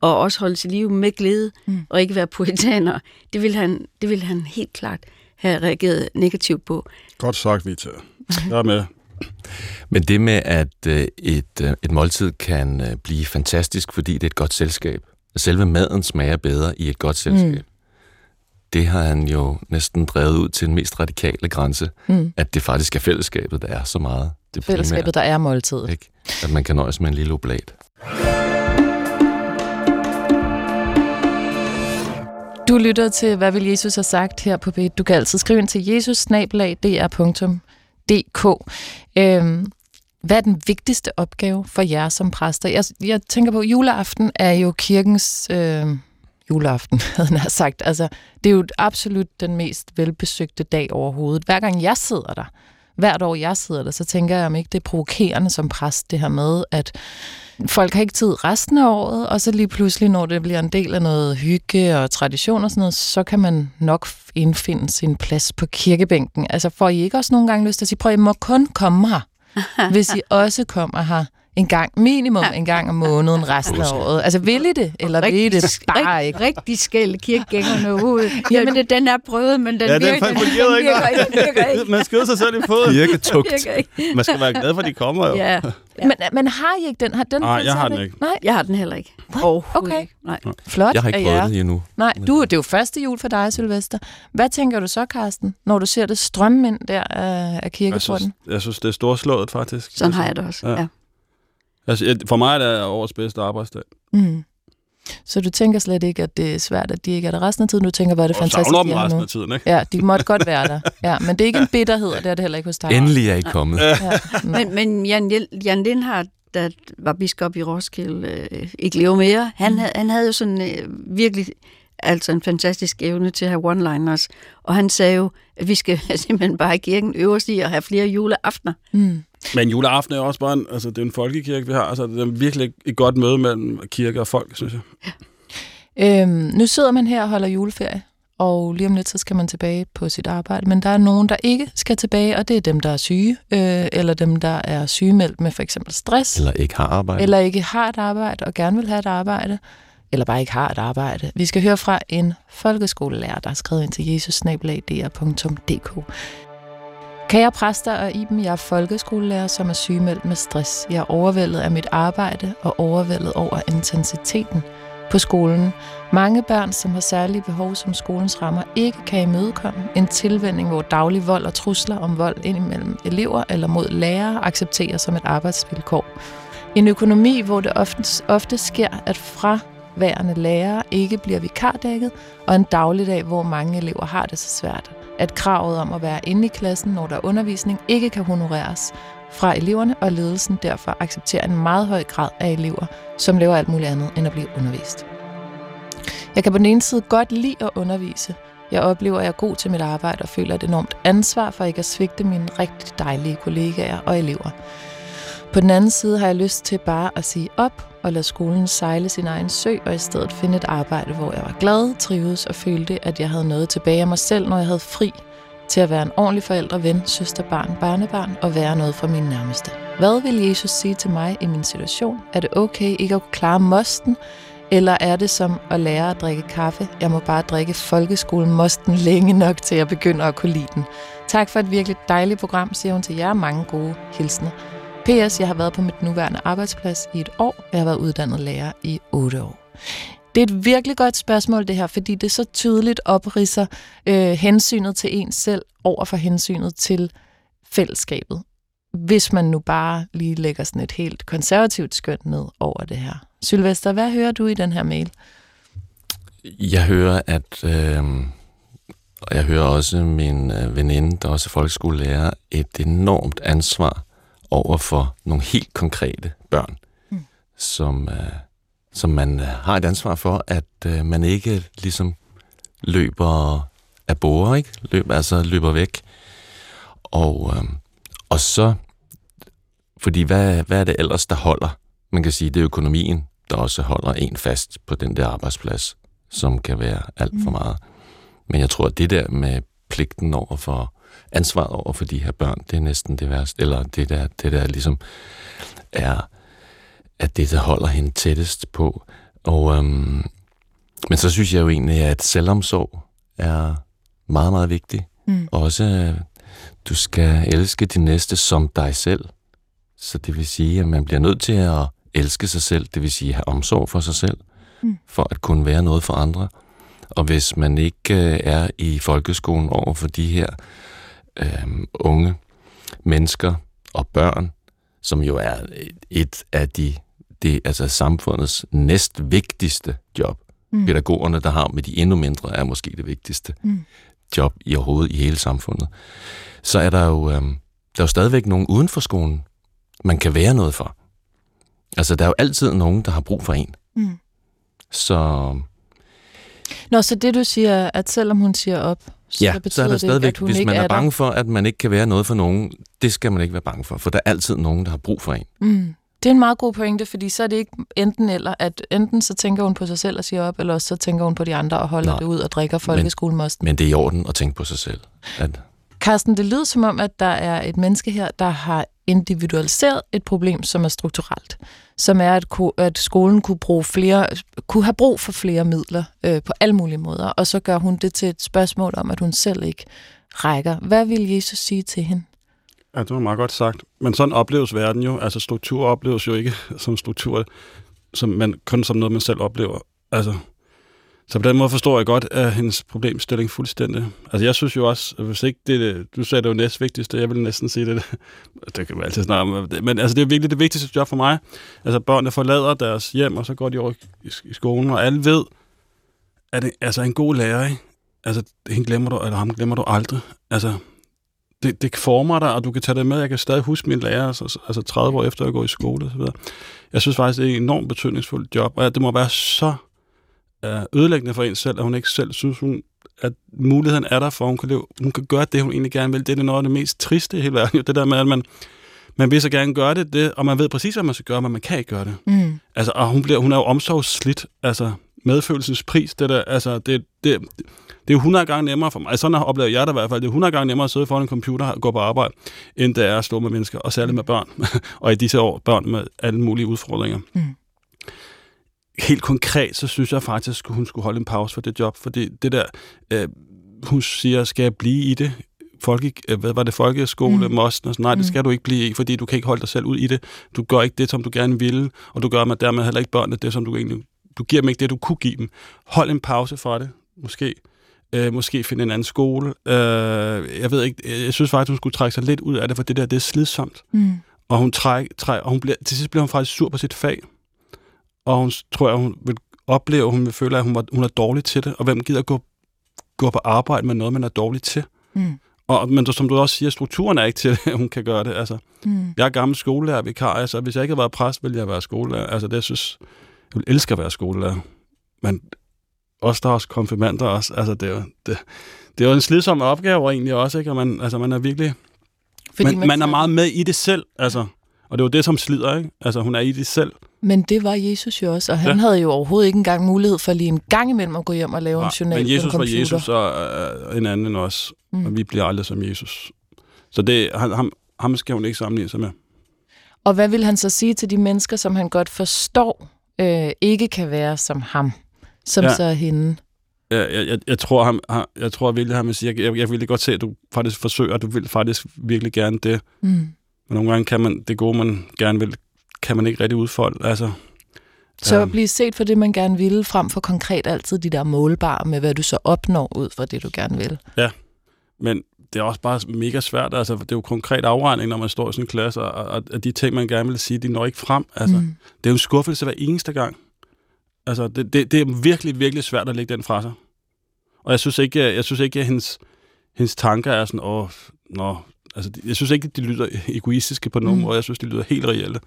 og også holdes i live med glæde, mm. og ikke være puritaner. Det vil, han, det vil han helt klart have reageret negativt på. Godt sagt, Vita. Jeg er med. Men det med, at øh, et, øh, et måltid kan øh, blive fantastisk, fordi det er et godt selskab. Selve maden smager bedre i et godt selskab. Mm. Det har han jo næsten drevet ud til den mest radikale grænse, mm. at det faktisk er fællesskabet, der er så meget. Det fællesskabet, primære, der er måltidet. Ikke? At man kan nøjes med en lille oblat. Du lytter til, hvad vil Jesus have sagt her på B. Du kan altid skrive ind til jesus-dr.dk. Øhm, hvad er den vigtigste opgave for jer som præster? Jeg, jeg tænker på, at juleaften er jo kirkens øh, juleaften, havde jeg sagt. Altså, det er jo absolut den mest velbesøgte dag overhovedet. Hver gang jeg sidder der, hvert år jeg sidder der, så tænker jeg, om ikke det er provokerende som præst, det her med, at folk har ikke tid resten af året, og så lige pludselig, når det bliver en del af noget hygge og tradition og sådan noget, så kan man nok indfinde sin plads på kirkebænken. Altså får I ikke også nogle gange lyst til at sige, prøv, I må kun komme her, hvis I også kommer her en gang, minimum ja. en gang om måneden resten af året. Altså vil I det, eller vil I det bare ikke? Rigtig skæld kirkegængerne ud. Jamen, det, den er prøvet, men den, ja, virker, den, den, virker, ikke. Den virker ikke. Man skyder sig selv i foden. Virketugt. Man skal være glad for, at de kommer jo. Ja. Ja. Men, men har I ikke den? Har den Nej, jeg har den ikke. Nej, jeg har den heller ikke. okay. Ikke. Nej. Flot Jeg har ikke prøvet det endnu. Nej, du, det er jo første jul for dig, Sylvester. Hvad tænker du så, Karsten, når du ser det strømme ind der af, af kirkeporten? Jeg synes, jeg synes, det er storslået, faktisk. Sådan har jeg det også, ja. ja. Altså, for mig er det årets bedste arbejdsdag. Mm. Så du tænker slet ikke, at det er svært, at de ikke er der resten af tiden? Du tænker, hvor er det og fantastisk, de er resten nu. af tiden, ikke? Ja, de måtte godt være der. Ja, men det er ikke en bitterhed, og det er det heller ikke hos dig. Endelig er I kommet. Ja. Ja. men, men Jan, Jan Lindhardt, der var biskop i Roskilde, øh, ikke lever mere, han, mm. havde, han havde jo sådan øh, virkelig altså en fantastisk evne til at have one-liners. Og han sagde jo, at vi skal simpelthen bare i kirken øverst i at have flere juleaftener. Mm. Men juleaften er jo også bare en, altså, det er en folkekirke, vi har. Altså, det er virkelig et godt møde mellem kirke og folk, synes jeg. Ja. Øhm, nu sidder man her og holder juleferie, og lige om lidt, så skal man tilbage på sit arbejde. Men der er nogen, der ikke skal tilbage, og det er dem, der er syge, øh, eller dem, der er sygemeldt med for eksempel stress. Eller ikke har arbejde. Eller ikke har et arbejde, og gerne vil have et arbejde eller bare ikke har et arbejde. Vi skal høre fra en folkeskolelærer, der har skrevet ind til jesusnablag.dr.dk. Kære præster og Iben, jeg er folkeskolelærer, som er sygemeldt med stress. Jeg er overvældet af mit arbejde og overvældet over intensiteten på skolen. Mange børn, som har særlige behov, som skolens rammer ikke kan imødekomme. En tilvænding, hvor daglig vold og trusler om vold indimellem elever eller mod lærere accepteres som et arbejdsvilkår. En økonomi, hvor det ofte, ofte sker, at fra værende lærere ikke bliver vikardækket, og en dagligdag, hvor mange elever har det så svært, at kravet om at være inde i klassen, når der er undervisning, ikke kan honoreres fra eleverne, og ledelsen derfor accepterer en meget høj grad af elever, som laver alt muligt andet end at blive undervist. Jeg kan på den ene side godt lide at undervise. Jeg oplever, at jeg er god til mit arbejde og føler et enormt ansvar for ikke at svigte mine rigtig dejlige kollegaer og elever. På den anden side har jeg lyst til bare at sige op og lade skolen sejle sin egen sø, og i stedet finde et arbejde, hvor jeg var glad, trivedes og følte, at jeg havde noget tilbage af mig selv, når jeg havde fri til at være en ordentlig forældre, ven, søster, barn, barnebarn og være noget for min nærmeste. Hvad vil Jesus sige til mig i min situation? Er det okay ikke at klare mosten, eller er det som at lære at drikke kaffe? Jeg må bare drikke folkeskolen mosten længe nok til at begynde at kunne lide den. Tak for et virkelig dejligt program, siger hun til jer. Mange gode hilsner. PS, jeg har været på mit nuværende arbejdsplads i et år, og jeg har været uddannet lærer i otte år. Det er et virkelig godt spørgsmål, det her, fordi det så tydeligt opridser øh, hensynet til en selv over for hensynet til fællesskabet. Hvis man nu bare lige lægger sådan et helt konservativt skøn ned over det her. Sylvester, hvad hører du i den her mail? Jeg hører, at... Øh, og jeg hører også min øh, veninde, der også er folkeskolelærer, et enormt ansvar over for nogle helt konkrete børn, mm. som, øh, som man øh, har et ansvar for, at øh, man ikke ligesom løber af borer, ikke? Løber, altså løber væk. Og, øh, og så, fordi hvad, hvad er det ellers, der holder? Man kan sige, det er økonomien, der også holder en fast på den der arbejdsplads, som kan være alt for mm. meget. Men jeg tror, at det der med pligten over for ansvaret over for de her børn, det er næsten det værste, eller det der, det der ligesom er, at det, der holder hende tættest på. Og, øhm, men så synes jeg jo egentlig, at selvomsorg er meget, meget vigtig. Mm. Også, øh, du skal elske din næste som dig selv. Så det vil sige, at man bliver nødt til at elske sig selv, det vil sige have omsorg for sig selv, Mm. for at kunne være noget for andre. Og hvis man ikke øh, er i folkeskolen over for de her øh, unge mennesker og børn, som jo er et- af de, det, altså samfundets næst vigtigste job. Mm. Pædagogerne, der har med de endnu mindre, er måske det vigtigste Mm. job i overhovedet i hele samfundet. Så er der jo, øh, der er jo stadigvæk nogen uden for skolen, man kan være noget for. Altså, der er jo altid nogen, der har brug for en. Mm. Så Nå, så det du siger, er, at selvom hun siger op, så ja, betyder så er der det stadigvæk, ikke, at hun hvis man er der. bange for, at man ikke kan være noget for nogen, det skal man ikke være bange for, for der er altid nogen, der har brug for en. Mm. Det er en meget god pointe, fordi så er det ikke enten eller, at enten så tænker hun på sig selv og siger op, eller også så tænker hun på de andre og holder Nej. det ud og drikker folkeskolemosten. Men det er i orden at tænke på sig selv. At, Carsten, det lyder som om, at der er et menneske her, der har individualiseret et problem, som er strukturelt. Som er, at, at skolen kunne, bruge flere, kunne have brug for flere midler øh, på alle mulige måder, og så gør hun det til et spørgsmål om, at hun selv ikke rækker. Hvad vil Jesus sige til hende? Ja, det var meget godt sagt. Men sådan opleves verden jo. Altså struktur opleves jo ikke som struktur, som man, kun som noget, man selv oplever. Altså, så på den måde forstår jeg godt at hendes problemstilling fuldstændig. Altså jeg synes jo også, at hvis ikke det, du sagde det var næstvigtigste, jeg vil næsten sige det, det kan man altid snakke om, men altså det er virkelig det vigtigste job for mig. Altså børnene forlader deres hjem, og så går de over i, i skolen, og alle ved, at det, altså en god lærer, ikke? altså hende glemmer du, eller ham glemmer du aldrig. Altså det, det former dig, og du kan tage det med. Jeg kan stadig huske min lærer, altså, altså 30 år efter jeg går i skole og så videre. Jeg synes faktisk, det er et enormt betydningsfuldt job, og det må være så ødelæggende for en selv, at hun ikke selv synes, hun, at muligheden er der for, at hun kan, leve, hun kan gøre det, hun egentlig gerne vil. Det er noget af det mest triste i hele verden, jo, det der med, at man, man vil så gerne gøre det, det, og man ved præcis, hvad man skal gøre, men man kan ikke gøre det. Mm. Altså, og hun, bliver, hun er jo omsorgsslidt, altså medfølelsens pris, det der, altså, det, det, det er jo 100 gange nemmere for mig, sådan oplever jeg det i hvert fald, det er 100 gange nemmere at sidde foran en computer og gå på arbejde, end det er at stå med mennesker, og særligt med børn, og i disse år børn med alle mulige udfordringer. Mm. Helt konkret, så synes jeg faktisk, at hun skulle holde en pause for det job, fordi det der, øh, hun siger, skal jeg blive i det? Folke, øh, hvad var det, folkeskole, Mm. mosten og sådan, nej, det Mm. skal du ikke blive i, fordi du kan ikke holde dig selv ud i det. Du gør ikke det, som du gerne ville, og du gør med dermed heller ikke børnene det, som du egentlig... Du giver dem ikke det, du kunne give dem. Hold en pause fra det, måske. Øh, måske finde en anden skole. Øh, jeg ved ikke, jeg synes faktisk, hun skulle trække sig lidt ud af det, for det der, det er slidsomt. Mm. Og hun træk, træk, og hun bliver, til sidst bliver hun faktisk sur på sit fag. Og hun tror jeg, hun vil opleve, hun vil føle, at hun, var, hun er dårlig til det. Og hvem gider gå, gå på arbejde med noget, man er dårlig til? Mm. Og, men som du også siger, strukturen er ikke til, at hun kan gøre det. Altså, Mm. jeg er gammel skolelærer vikar, altså hvis jeg ikke havde været præst, ville jeg være skolelærer. Altså det, jeg synes, jeg vil elske at være skolelærer. Men også der er også konfirmander også, altså det er jo, det, det er jo en slidsom opgave egentlig også, ikke? Og man, altså man er virkelig, Fordi man, man er tager- meget med i det selv, altså. Og det er jo det, som slider, ikke? Altså hun er i det selv. Men det var Jesus jo også, og han Ja. ja. havde jo overhovedet ikke engang mulighed for lige en gang imellem at gå hjem og lave en journal men Jesus på en var computer. Jesus og øh, en anden end os, Mm. og vi bliver aldrig som Jesus. Så det, han, ham, ham skal hun ikke sammenligne sig med. Og hvad vil han så sige til de mennesker, som han godt forstår øh, ikke kan være som ham, som ja. Ja. så er hende? Jeg, jeg, jeg, jeg tror, ham, ham- jeg tror virkelig, han vil sige, jeg, jeg, jeg vil godt se, at du faktisk forsøger, du vil faktisk virkelig gerne det. Mm. Men nogle gange kan man, det gode, man gerne vil, kan man ikke rigtig udfolde. Altså, Så Ja. at blive set for det, man gerne vil, frem for konkret altid de der målbare med, hvad du så opnår ud fra det, du gerne vil. men det er også bare mega svært. Altså, det er jo konkret afregning, når man står i sådan en klasse, og, og, og de ting, man gerne vil sige, de når ikke frem. Altså, mm. Det er jo en skuffelse hver eneste gang. Altså, det, det, det er virkelig, virkelig svært at lægge den fra sig. Og jeg synes ikke, jeg synes ikke at hendes, hendes tanker er sådan, åh, nå, altså, jeg synes ikke, at de lyder egoistiske på nogen Mm. måde. Jeg synes, de lyder helt reelle.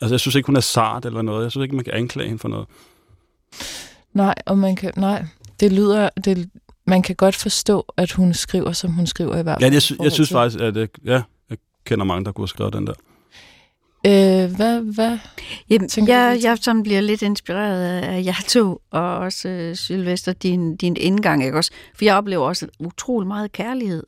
Altså, jeg synes ikke, hun er sart eller noget. Jeg synes ikke, man kan anklage hende for noget. Nej, og man kan, nej, det lyder, det, man kan godt forstå, at hun skriver, som hun skriver i hvert Ja, fald. jeg, i sy- jeg synes faktisk, at det, ja, jeg kender mange, der kunne have skrevet den der. Øh, hvad, hvad? Jamen, jeg, jeg sådan bliver lidt inspireret af jer to, og også uh, Sylvester, din, din indgang, ikke også? For jeg oplever også utrolig meget kærlighed.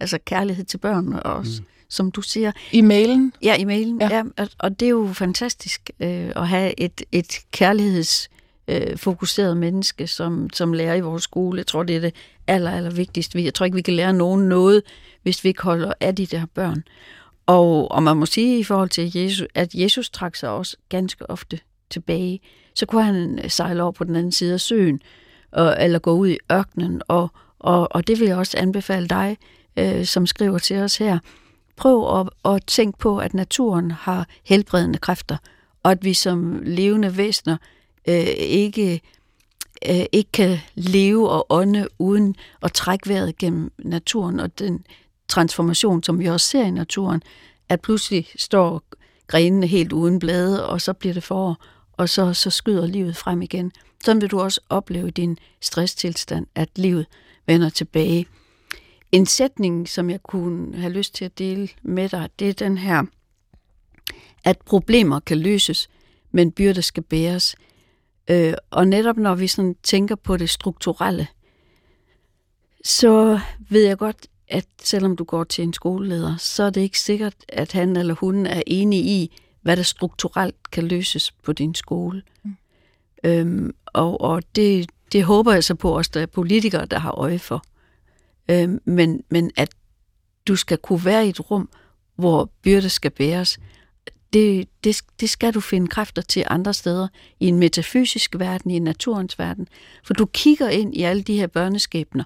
Altså kærlighed til børn også. Mm. Som du siger. I mailen? Ja, i mailen. Ja. Ja. Og det er jo fantastisk øh, at have et, et kærligheds øh, fokuseret menneske, som, som lærer i vores skole. Jeg tror, det er det aller, aller vigtigste. Jeg tror ikke, vi kan lære nogen noget, hvis vi ikke holder af de der børn. Og, og man må sige i forhold til Jesus, at Jesus trak sig også ganske ofte tilbage. Så kunne han øh, sejle over på den anden side af søen, og, eller gå ud i ørkenen. Og, og, og det vil jeg også anbefale dig, øh, som skriver til os her. Prøv at, at tænke på, at naturen har helbredende kræfter, og at vi som levende væsener øh, ikke, øh, ikke kan leve og ånde uden at trække vejret gennem naturen og den transformation, som vi også ser i naturen, at pludselig står grenene helt uden blade, og så bliver det forår, og så, så skyder livet frem igen. Sådan vil du også opleve din stresstilstand, at livet vender tilbage. En sætning, som jeg kunne have lyst til at dele med dig, det er den her, at problemer kan løses, men byrder skal bæres. Øh, og netop når vi sådan tænker på det strukturelle, så ved jeg godt, at selvom du går til en skoleleder, så er det ikke sikkert, at han eller hun er enig i, hvad der strukturelt kan løses på din skole. Mm. Øhm, og og det, det håber jeg så på os, der er politikere, der har øje for øh, men, men at du skal kunne være i et rum, hvor byrder skal bæres, det, det, det skal du finde kræfter til andre steder, i en metafysisk verden, i naturens verden. For du kigger ind i alle de her børneskæbner.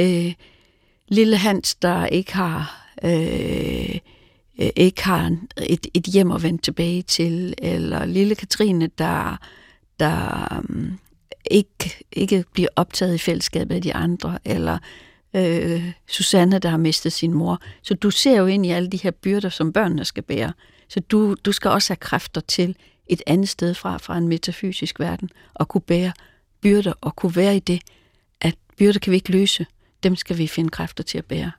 Øh, lille Hans, der ikke har, øh, øh, ikke har et, et hjem at vende tilbage til, eller lille Katrine, der, der um, ikke, ikke bliver optaget i fællesskabet af de andre, eller øh, Susanne, der har mistet sin mor. Så du ser jo ind i alle de her byrder, som børnene skal bære. Så du, du skal også have kræfter til et andet sted fra, fra en metafysisk verden, og kunne bære byrder, og kunne være i det, at byrder kan vi ikke løse. Dem skal vi finde kræfter til at bære.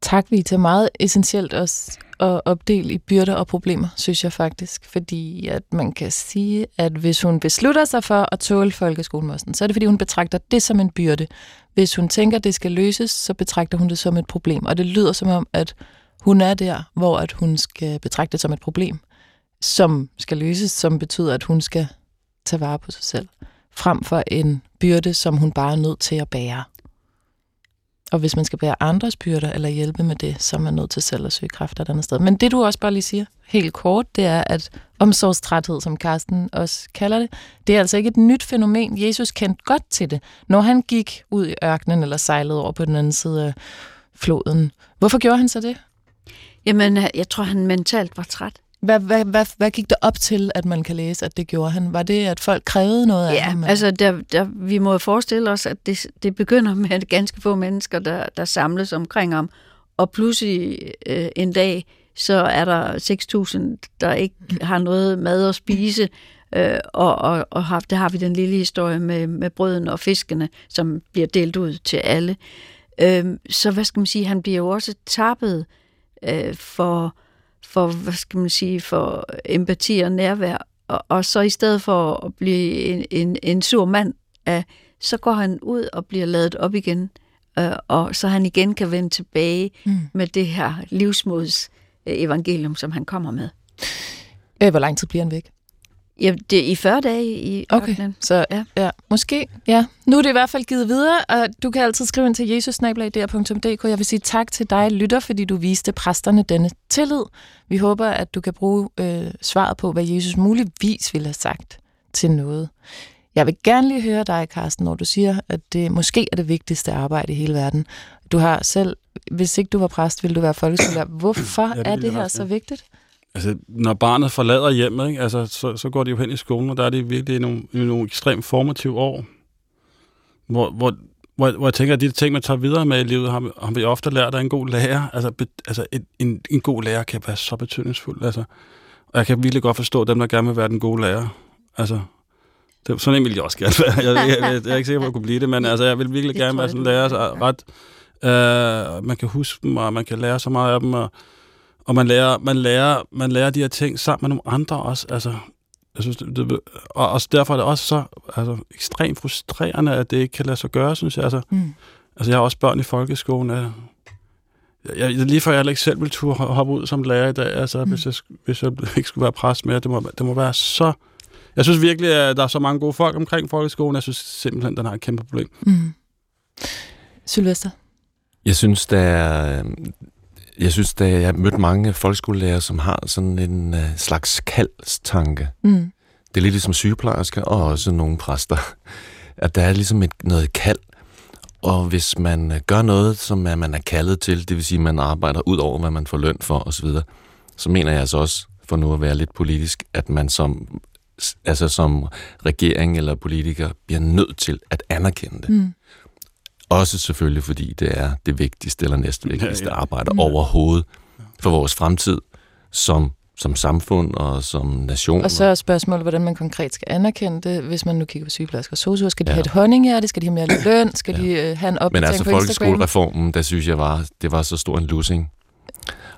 Tak, Vita. Meget essentielt også at opdele i byrder og problemer, synes jeg faktisk. Fordi at man kan sige, at hvis hun beslutter sig for at tåle folkeskolemosten, så er det fordi, hun betragter det som en byrde. Hvis hun tænker, at det skal løses, så betragter hun det som et problem. Og det lyder som om, at hun er der, hvor at hun skal betragte det som et problem, som skal løses, som betyder, at hun skal tage vare på sig selv, frem for en byrde, som hun bare er nødt til at bære. Og hvis man skal bære andres byrder eller hjælpe med det, så er man nødt til selv at søge kræfter et andet sted. Men det du også bare lige siger, helt kort, det er, at omsorgstræthed, som Karsten også kalder det, det er altså ikke et nyt fænomen. Jesus kendte godt til det, når han gik ud i ørkenen eller sejlede over på den anden side af floden. Hvorfor gjorde han så det? Jamen, jeg tror, han mentalt var træt. Hvad, hvad, hvad, hvad gik der op til, at man kan læse, at det gjorde han? Var det, at folk krævede noget af Ja, ham? altså der, der, vi må forestille os, at det, det begynder med ganske få mennesker, der, der samles omkring ham, og pludselig øh, en dag, så er der 6.000, der ikke har noget mad at spise, øh, og, og, og har, der har vi den lille historie med, med brøden og fiskene, som bliver delt ud til alle. Øh, så hvad skal man sige, han bliver jo også tappet øh, for for, hvad skal man sige, for empati og nærvær, og, og så i stedet for at blive en, en, en sur mand, øh, så går han ud og bliver ladet op igen, øh, og så han igen kan vende tilbage mm. med det her livsmods øh, evangelium, som han kommer med. Øh, hvor lang tid bliver han væk? Ja, det er i 40 dage i Okay, ørkenen. så ja. ja, måske. Ja. Nu er det i hvert fald givet videre, og du kan altid skrive ind til jesusnablag.dk. Jeg vil sige tak til dig, lytter, fordi du viste præsterne denne tillid. Vi håber, at du kan bruge øh, svaret på, hvad Jesus muligvis ville have sagt til noget. Jeg vil gerne lige høre dig, Carsten, når du siger, at det måske er det vigtigste arbejde i hele verden. Du har selv, hvis ikke du var præst, ville du være folkeskolelærer. Hvorfor Ja, det er det her så vigtigt? Altså, når barnet forlader hjemmet, ikke? Altså, så, så går de jo hen i skolen, og der er det virkelig nogle, nogle ekstremt formative år, hvor, hvor, hvor, hvor jeg tænker, at de ting, man tager videre med i livet, har, har vi ofte lært af en god lærer. Altså, be, altså en, en, en god lærer kan være så betydningsfuld. Altså. Og jeg kan virkelig godt forstå dem, der gerne vil være den gode lærer. Altså, det, sådan en vil jeg også gerne være. Jeg, jeg, jeg, jeg er ikke sikker på, at jeg kunne blive det, men altså, jeg vil virkelig Det gerne være sådan en lærer, så ret... Øh, man kan huske dem, og man kan lære så meget af dem, og, og man lærer, man, lærer, man lærer de her ting sammen med nogle andre også. Altså, jeg synes, det, det, og også derfor er det også så altså, ekstremt frustrerende, at det ikke kan lade sig gøre, synes jeg. Altså, Mm. altså jeg har også børn i folkeskolen. Jeg, jeg, lige før jeg ikke selv ville turde hoppe ud som lærer i dag, altså, mm. hvis, jeg, hvis jeg ikke skulle være præst mere. Det må, det må være så... Jeg synes virkelig, at der er så mange gode folk omkring folkeskolen. Jeg synes simpelthen, den har et kæmpe problem. Mm. Sylvester? Jeg synes, der er, jeg synes, da jeg har mødt mange folkeskolelærer, som har sådan en uh, slags kaldstanke. Mm. Det er lidt ligesom sygeplejersker og også nogle præster. At der er ligesom et, noget kald. Og hvis man øh, gør noget, som man er kaldet til, det vil sige, at man arbejder ud over, hvad man får løn for osv., så mener jeg altså også, for nu at være lidt politisk, at man som, altså som regering eller politiker bliver nødt til at anerkende det. Mm. Også selvfølgelig, fordi det er det vigtigste eller næstvigtigste ja, ja. arbejde ja. overhovedet for vores fremtid som, som samfund og som nation. Og så er spørgsmålet, hvordan man konkret skal anerkende det, hvis man nu kigger på sygeplejersker og sosuer. Skal de ja. have et honninghjerte? Skal de have mere løn? Skal ja. de uh, have en opdatering Men altså på folkeskolereformen, der synes jeg var, det var så stor en losing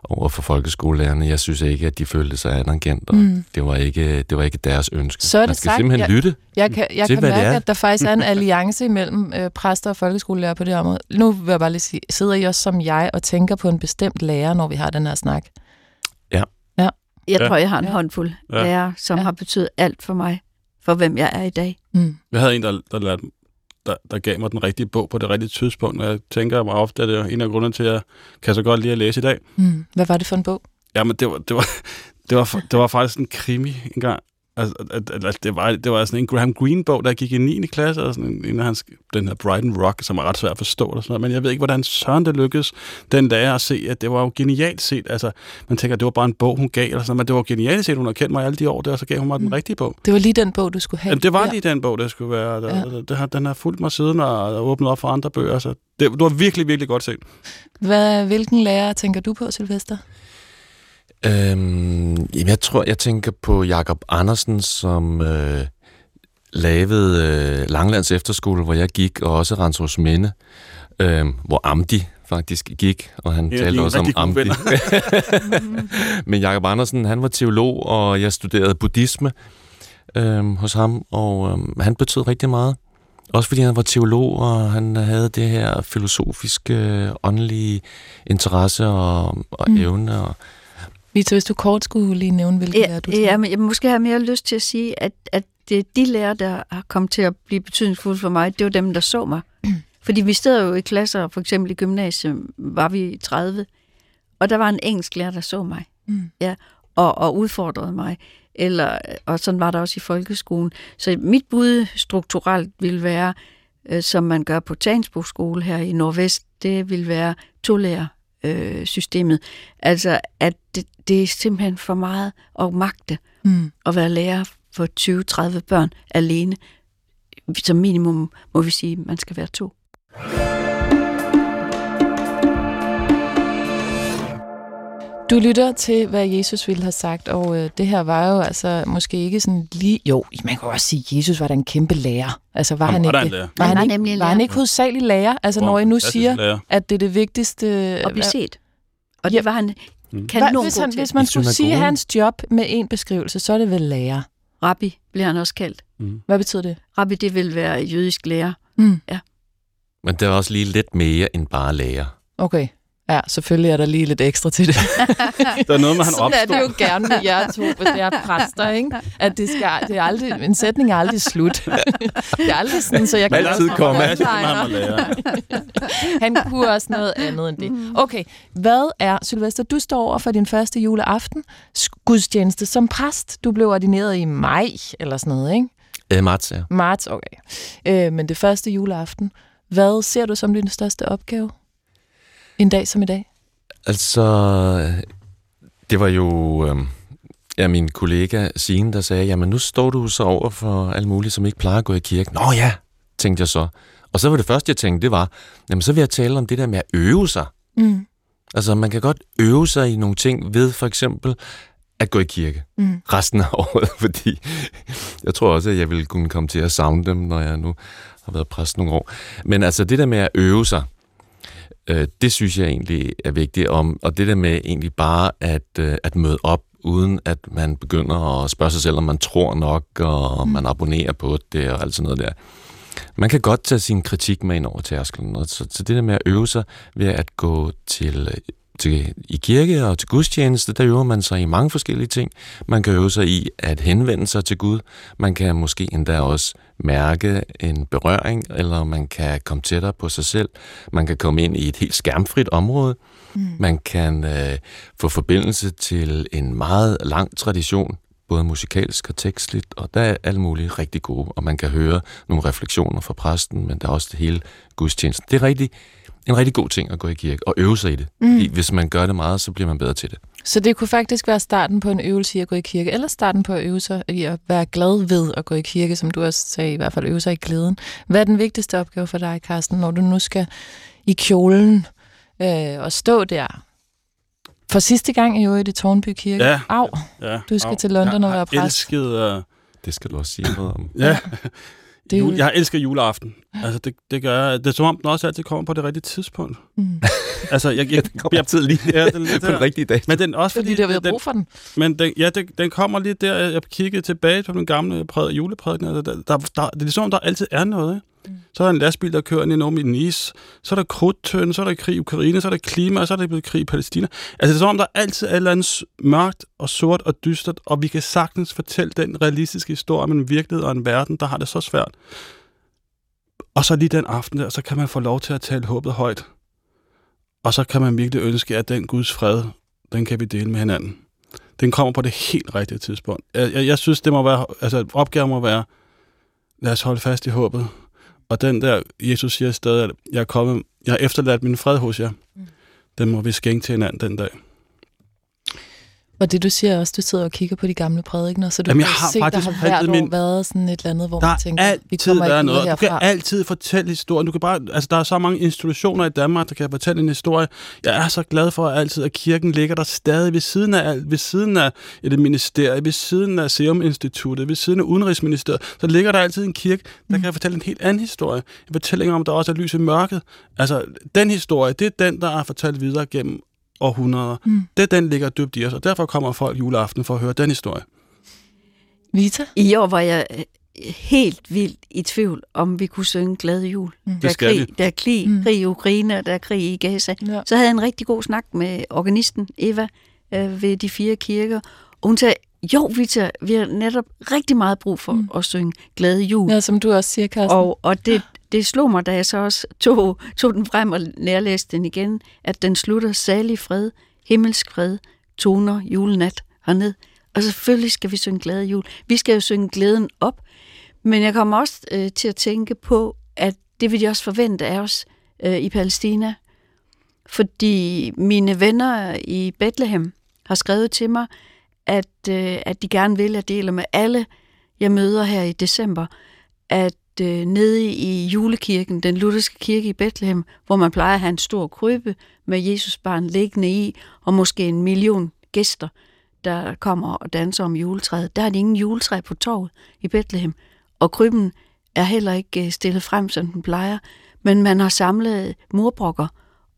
over for folkeskolelærerne. Jeg synes ikke, at de følte sig anerkendt, og mm. det, var ikke, det var ikke deres ønske. Så er det Man skal sagt, simpelthen jeg, lytte Jeg kan, jeg til, kan mærke, at der faktisk er en alliance imellem øh, præster og folkeskolelærer på det område. Nu vil jeg bare lige sige, sidder I også som jeg og tænker på en bestemt lærer, når vi har den her snak? Ja. ja. Jeg tror, jeg har en håndfuld ja. lærer, som ja. har betydet alt for mig, for hvem jeg er i dag. Mm. Jeg havde en, der, der lærte der, der gav mig den rigtige bog på det rigtige tidspunkt. Og jeg tænker mig ofte, at det er en af grundene til, at jeg kan så godt lide at læse i dag. Mm. Hvad var det for en bog? Jamen, det var, det var, det var, det var faktisk en krimi engang. Altså, at, at, at det, var, det var sådan en Graham Greene-bog, der gik i 9. klasse, og sådan en, en af hans, den her Brighton Rock, som er ret svært at forstå, og sådan noget. men jeg ved ikke, hvordan søren det lykkedes den dag at se, at det var jo genialt set. Altså, man tænker, at det var bare en bog, hun gav, eller sådan, men det var genialt set, hun har kendt mig alle de år der, og så gav hun mig mm. den rigtige bog. Det var lige den bog, du skulle have. Jamen, det var lige den bog, der skulle være. Der, ja. det har, den har fulgt mig siden og åbnet op for andre bøger, så det, det var virkelig, virkelig godt set. Hvad, hvilken lærer tænker du på, Sylvester? Øhm, jamen, jeg tror, jeg tænker på Jakob Andersen, som øh, lavede øh, Langlands Efterskole, hvor jeg gik, og også Rensås Minde, øh, hvor Amdi faktisk gik, og han ja, talte også om Amdi. Men Jakob Andersen, han var teolog, og jeg studerede buddhisme øh, hos ham, og øh, han betød rigtig meget. Også fordi han var teolog, og han havde det her filosofiske, åndelige interesse og, og mm. evne, og Vita, hvis du kort skulle lige nævne, hvilke ja, lærer du Ja, men jeg måske har mere lyst til at sige, at, at det, de lærer, der har kommet til at blive betydningsfulde for mig, det var dem, der så mig. Fordi vi stod jo i klasser, for eksempel i gymnasiet, var vi 30, og der var en engelsk lærer, der så mig. Mm. Ja, og, og udfordrede mig. Eller, og sådan var der også i folkeskolen. Så mit bud strukturelt vil være, øh, som man gør på Tansbo skole her i Nordvest, det vil være to lærer øh, systemet. Altså, at det, det er simpelthen for meget at magte mm. at være lærer for 20-30 børn alene. Som minimum må vi sige, at man skal være to. Du lytter til, hvad Jesus ville have sagt, og øh, det her var jo altså måske ikke sådan lige... Jo, man kan også sige, at Jesus var da en kæmpe lærer. Altså var han, han ikke... Var, var han, han, ikke, var han ikke hovedsagelig lærer? Altså når I nu siger, lærer. at det er det vigtigste... At blive set. Og det ja. var han mm. kanon hvis, han, hvis man skulle sige hans job med en beskrivelse, så er det vel lærer. Rabbi bliver han også kaldt. Mm. Hvad betyder det? Rabbi, det vil være jødisk lærer. Mm. Ja. Men det er også lige lidt mere end bare lærer. Okay. Ja, selvfølgelig er der lige lidt ekstra til det. der er noget med, han Sådan opstår. er det jo gerne med jer to, hvis det er præster, ikke? At det, skal, det er aldrig, en sætning er aldrig slut. det er aldrig sådan, så jeg kan... Altid komme. Han kunne også noget andet end det. Mm. Okay, hvad er, Sylvester, du står over for din første juleaften gudstjeneste som præst. Du blev ordineret i maj, eller sådan noget, ikke? Øh, marts, ja. Marts, okay. Øh, men det første juleaften. Hvad ser du som din største opgave? En dag som i dag? Altså, det var jo øh, ja, min kollega Signe, der sagde, jamen nu står du så over for alle mulige, som ikke plejer at gå i kirke. Nå ja, tænkte jeg så. Og så var det første, jeg tænkte, det var, jamen så vil jeg tale om det der med at øve sig. Mm. Altså, man kan godt øve sig i nogle ting ved for eksempel at gå i kirke mm. resten af året, fordi jeg tror også, at jeg ville kunne komme til at savne dem, når jeg nu har været præst nogle år. Men altså, det der med at øve sig, Øh, det synes jeg egentlig er vigtigt, om, og det der med egentlig bare at, øh, at møde op, uden at man begynder at spørge sig selv, om man tror nok, og mm. man abonnerer på det, og alt sådan noget der. man kan godt tage sin kritik med ind over tærskelen. Så, så det der med at øve sig ved at gå til, til, i kirke og til gudstjeneste, der øver man sig i mange forskellige ting. Man kan øve sig i at henvende sig til Gud. Man kan måske endda også mærke en berøring, eller man kan komme tættere på sig selv. Man kan komme ind i et helt skærmfrit område. Mm. Man kan øh, få forbindelse til en meget lang tradition både musikalsk og tekstligt, og der er alle mulige rigtig gode, og man kan høre nogle refleksioner fra præsten, men der er også det hele gudstjenesten. Det er rigtig, en rigtig god ting at gå i kirke og øve sig i det. Mm. Fordi hvis man gør det meget, så bliver man bedre til det. Så det kunne faktisk være starten på en øvelse i at gå i kirke, eller starten på at øve sig i at være glad ved at gå i kirke, som du også sagde, i hvert fald øve sig i glæden. Hvad er den vigtigste opgave for dig, Carsten, når du nu skal i kjolen øh, og stå der for sidste gang i øvrigt i Tårnby Kirke. Ja. Au, Ja, du skal au. til London jeg og være præst. Elsket, uh, Det skal du også sige noget om. ja, Det er jo- Jul, jeg har elsket juleaften. Altså, det, det gør jeg. Det er som om, den også altid kommer på det rigtige tidspunkt. Mm. Altså, jeg, jeg, Den kommer altid lige ja, det er lidt på den der. rigtige dag. Men den også Fordi, fordi, fordi vi har den, brug for den. men den, ja, den, den kommer lige der. Jeg kiggede tilbage på den gamle præd, juleprædiken. Der, der, der, der, det er ligesom, der altid er noget. Ikke? Mm. Så er der en lastbil, der kører ind i noget i Nice. Så er der krudtøn, så er der krig i Ukraine, så er der klima, og så er der blevet krig i Palæstina. Altså, det er som om, der altid er et eller andet mørkt og sort og dystert, og vi kan sagtens fortælle den realistiske historie om en virkelighed og en verden, der har det så svært. Og så lige den aften der, så kan man få lov til at tale håbet højt. Og så kan man virkelig ønske, at den Guds fred, den kan vi dele med hinanden. Den kommer på det helt rigtige tidspunkt. Jeg, jeg, jeg synes, det må være, altså opgaven må være, lad os holde fast i håbet. Og den der, Jesus siger stadig, at jeg er kommet, jeg har efterladt min fred hos jer. Mm. Den må vi skænke til hinanden den dag. Og det du siger også, du sidder og kigger på de gamle prædikener, så du Jamen, jeg kan har se, der faktisk har hvert år min- været sådan et eller andet, hvor Der man tænker, vi altid kommer ikke noget. Du kan herfra. altid fortælle historien. Du kan bare, altså, der er så mange institutioner i Danmark, der kan fortælle en historie. Jeg er så glad for at altid, at kirken ligger der stadig ved siden af alt. Ved siden af et ministerie, ved siden af Serum Instituttet, ved siden af Udenrigsministeriet. Så ligger der altid en kirke, der Mm. kan fortælle en helt anden historie. En fortælling om, der også er lys i mørket. Altså, den historie, det er den, der er fortalt videre gennem århundreder. Mm. Det den, ligger dybt i os, og derfor kommer folk juleaften for at høre den historie. Vita? I år var jeg øh, helt vildt i tvivl, om vi kunne synge Glade Jul. Mm. Der er krig, der er krig, Mm. krig i Ukraine, og der er krig i Gaza. Ja. Så havde jeg en rigtig god snak med organisten Eva øh, ved de fire kirker. Og hun sagde, jo, Vita, vi har netop rigtig meget brug for Mm. mm. at synge Glade Jul. ja, som du også siger, Carsten. Og, og det, det slog mig, da jeg så også tog, tog den frem og nærlæste den igen, at den slutter salig fred, himmelsk fred, toner julenat herned. Og selvfølgelig skal vi synge glade jul. Vi skal jo synge glæden op. Men jeg kommer også øh, til at tænke på, at det vil de også forvente af os øh, i Palæstina. Fordi mine venner i Bethlehem har skrevet til mig, at, øh, at de gerne vil, at dele deler med alle, jeg møder her i december, at øh, nede i julekirken, den lutherske kirke i Bethlehem, hvor man plejer at have en stor krybbe med Jesusbarn liggende i, og måske en million gæster, der kommer og danser om juletræet. Der er de ingen juletræ på torvet i Bethlehem, og krybben er heller ikke øh, stillet frem, som den plejer, men man har samlet murbrokker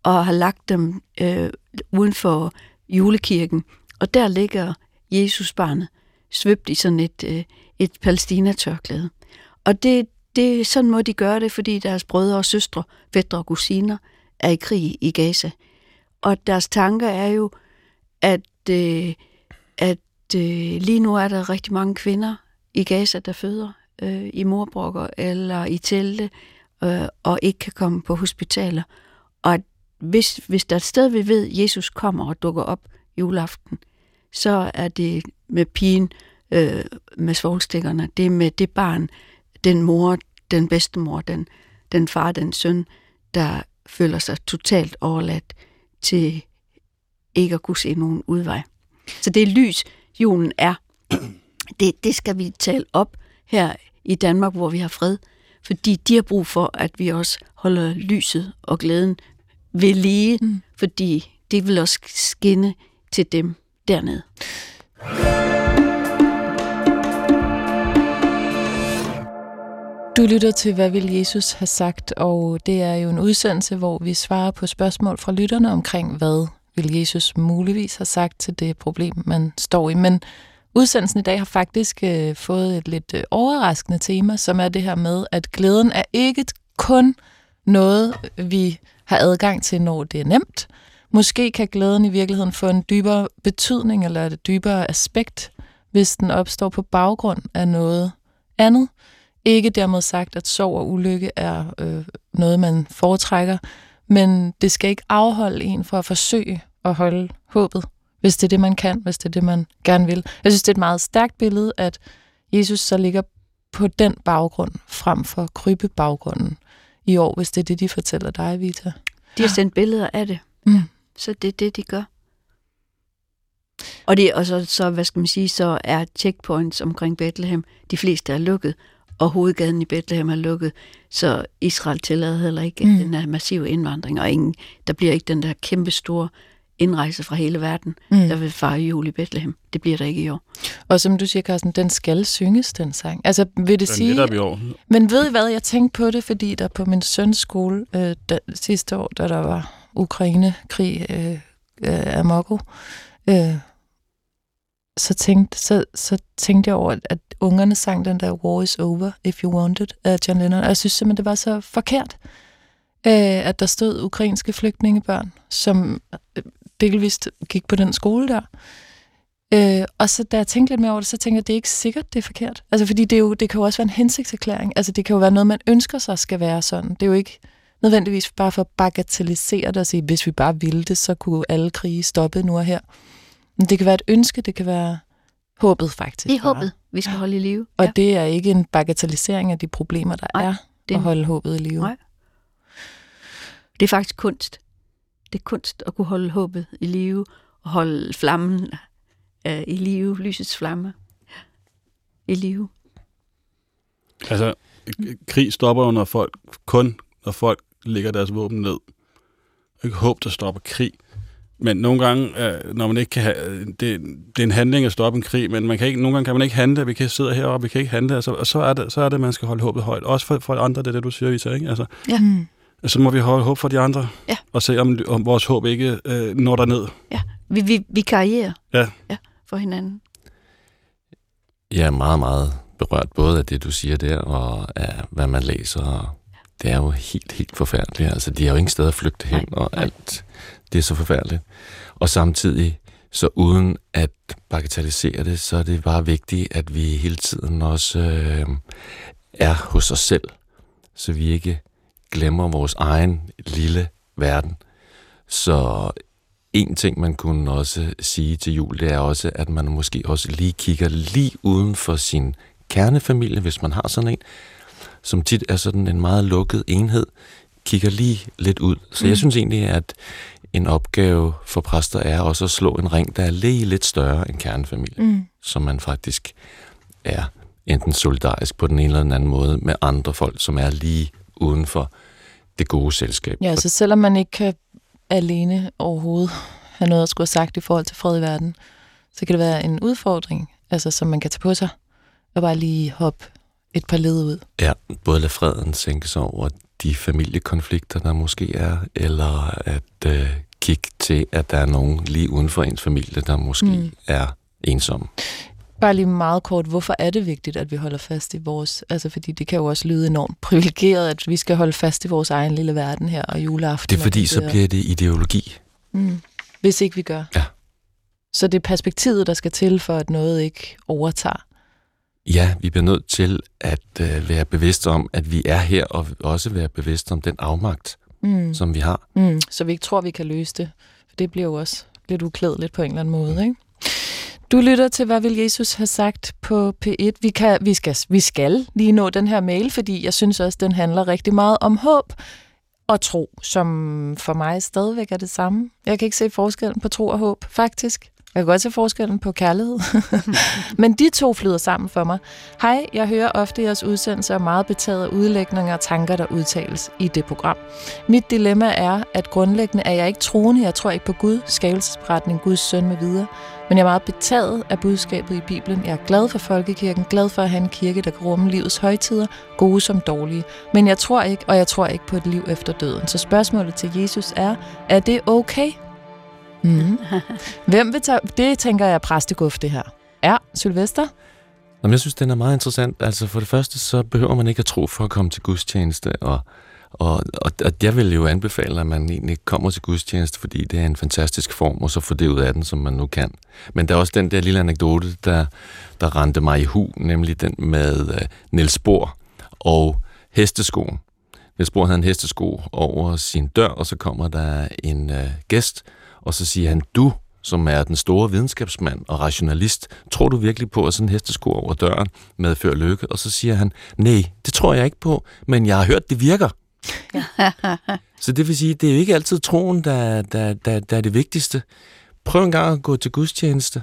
og har lagt dem øh, uden for julekirken, og der ligger Jesusbarnet svøbt i sådan et, øh, et palæstinatørklæde. Og det, det, sådan må de gøre det, fordi deres brødre og søstre, fædre og kusiner er i krig i Gaza. Og deres tanker er jo, at, øh, at øh, lige nu er der rigtig mange kvinder i Gaza, der føder øh, i morbrokker eller i telte, øh, og ikke kan komme på hospitaler. Og at hvis, hvis der er et sted, vi ved, at Jesus kommer og dukker op juleaften, så er det med pigen øh, med svovlstikkerne. Det er med det barn, den mor, den bedste mor, den, den far, den søn, der føler sig totalt overladt til ikke at kunne se nogen udvej. Så det lys, julen er. Det, det skal vi tale op her i Danmark, hvor vi har fred. Fordi de har brug for, at vi også holder lyset og glæden ved lige, mm. fordi det vil også skinne til dem dernede. Du lytter til, hvad vil Jesus have sagt, og det er jo en udsendelse, hvor vi svarer på spørgsmål fra lytterne omkring, hvad vil Jesus muligvis have sagt til det problem, man står i. Men Udsendelsen i dag har faktisk øh, fået et lidt øh, overraskende tema, som er det her med, at glæden er ikke kun noget, vi har adgang til, når det er nemt. Måske kan glæden i virkeligheden få en dybere betydning eller et dybere aspekt, hvis den opstår på baggrund af noget andet. Ikke dermed sagt, at sorg og ulykke er øh, noget, man foretrækker, men det skal ikke afholde en for at forsøge at holde håbet, hvis det er det, man kan, hvis det er det, man gerne vil. Jeg synes, det er et meget stærkt billede, at Jesus så ligger på den baggrund, frem for krybebaggrunden i år, hvis det er det, de fortæller dig, Vita. De har sendt billeder af det, Mm. Så det er det, de gør. Og, det, og så, så, hvad skal man sige, så er checkpoints omkring Bethlehem, de fleste er lukket, og hovedgaden i Bethlehem er lukket, så Israel tillader heller ikke Mm. den her massive indvandring, og ingen, der bliver ikke den der kæmpe store indrejse fra hele verden, Mm. der vil fejre jul i Bethlehem. Det bliver der ikke i år. Og som du siger, Carsten, den skal synges, den sang. Altså, vil det er sige... i år. Men ved I hvad, jeg tænkte på det, fordi der på min søns skole øh, da, sidste år, da der var Ukraine-krig øh, øh, af Mokko, øh, så, tænkte, så, så tænkte jeg over, at ungerne sang den der War is over, if you want it, af John Lennon. Og jeg synes simpelthen, det var så forkert, øh, at der stod ukrainske flygtningebørn, som øh, delvist gik på den skole der. Øh, og så da jeg tænkte lidt mere over det, så tænkte jeg, at det er ikke sikkert, det er forkert. Altså fordi det, er jo, det kan jo også være en hensigtserklæring. Altså det kan jo være noget, man ønsker sig skal være sådan. Det er jo ikke nødvendigvis bare for at bagatellisere det og sige, hvis vi bare ville det, så kunne alle krige stoppe nu og her. Men det kan være et ønske, det kan være håbet faktisk. Det er bare. håbet, vi skal holde i live. Og det er ikke en bagatellisering af de problemer, der Nej, er det- at holde håbet i live. Nej. Det er faktisk kunst. Det er kunst at kunne holde håbet i live, og holde flammen øh, i live, lysets flamme i live. Altså, krig stopper jo, når folk, kun når folk lægger deres våben ned. Ikke håb, der stopper krig. Men nogle gange, øh, når man ikke kan have, det, det er en handling at stoppe en krig, men man kan ikke, nogle gange kan man ikke handle, vi kan sidde heroppe, vi kan ikke handle, altså, og så er, det, så er det, man skal holde håbet højt. Også for, for andre, det er det, du siger, Vita, ikke? Altså, Ja. Mm. så må vi holde håb for de andre, Ja. og se, om, om vores håb ikke øh, når derned. Ja, vi, vi, vi karrierer Ja. Ja, for hinanden. Jeg er meget, meget berørt både af det, du siger der, og af hvad man læser. Det er jo helt, helt forfærdeligt. Altså, de har jo ingen sted at flygte hen, Nej, og nej. alt. Det er så forfærdeligt. Og samtidig, så uden at bagatellisere det, så er det bare vigtigt, at vi hele tiden også øh, er hos os selv, så vi ikke glemmer vores egen lille verden. Så en ting, man kunne også sige til jul, det er også, at man måske også lige kigger lige uden for sin kernefamilie, hvis man har sådan en, som tit er sådan en meget lukket enhed, kigger lige lidt ud. Så jeg synes egentlig, at en opgave for præster er også at slå en ring, der er lige lidt større end kernefamilie, Mm. som man faktisk er enten solidarisk på den ene eller den anden måde med andre folk, som er lige uden for det gode selskab. Ja, så selvom man ikke kan alene overhovedet have noget at skulle have sagt i forhold til fred i verden, så kan det være en udfordring, altså som man kan tage på sig, og bare lige hoppe et par led ud. Ja, både lade freden sænke sig over de familiekonflikter, der måske er, eller at øh, kigge til, at der er nogen lige uden for ens familie, der måske Mm. er ensomme. Bare lige meget kort, hvorfor er det vigtigt, at vi holder fast i vores... Altså, fordi det kan jo også lyde enormt privilegeret, at vi skal holde fast i vores egen lille verden her, og juleaften. Det er fordi, så bliver det ideologi. Mm. Hvis ikke vi gør. Ja. Så det er perspektivet, der skal til, for at noget ikke overtager. Ja, vi bliver nødt til at øh, være bevidste om, at vi er her, og også være bevidste om den afmagt, Mm. som vi har. Mm. Så vi ikke tror, vi kan løse det. For det bliver jo også lidt uklædeligt på en eller anden måde, ikke? Du lytter til, hvad vil Jesus have sagt på P1. Vi, kan, vi, skal, vi skal lige nå den her mail, fordi jeg synes også, den handler rigtig meget om håb og tro, som for mig stadigvæk er det samme. Jeg kan ikke se forskellen på tro og håb, faktisk. Jeg kan godt se forskellen på kærlighed. Men de to flyder sammen for mig. Hej, jeg hører ofte jeres udsendelser meget betaget udlægninger og tanker, der udtales i det program. Mit dilemma er, at grundlæggende er jeg ikke troende. Jeg tror ikke på Gud, skabelsesberetning, Guds søn med videre. Men jeg er meget betaget af budskabet i Bibelen. Jeg er glad for folkekirken, glad for at have en kirke, der kan rumme livets højtider, gode som dårlige. Men jeg tror ikke, og jeg tror ikke på et liv efter døden. Så spørgsmålet til Jesus er, er det okay? Mm. Hvem vil tage, det tænker jeg er præsteguf, det her. er. Sylvester? Jamen, jeg synes, den er meget interessant. Altså for det første, så behøver man ikke at tro for at komme til gudstjeneste, og, og, og, og jeg vil jo anbefale, at man egentlig kommer til gudstjeneste, fordi det er en fantastisk form, og så får det ud af den, som man nu kan. Men der er også den der lille anekdote, der, der rendte mig i hu, nemlig den med uh, Niels Bohr og hesteskoen. Niels Bohr havde en hestesko over sin dør, og så kommer der en uh, gæst, og så siger han, du som er den store videnskabsmand og rationalist, tror du virkelig på, at sådan en hestesko over døren medfører lykke? Og så siger han, nej, det tror jeg ikke på, men jeg har hørt, det virker. så det vil sige, det er jo ikke altid troen, der, der, der, der er det vigtigste. Prøv en gang at gå til gudstjeneste,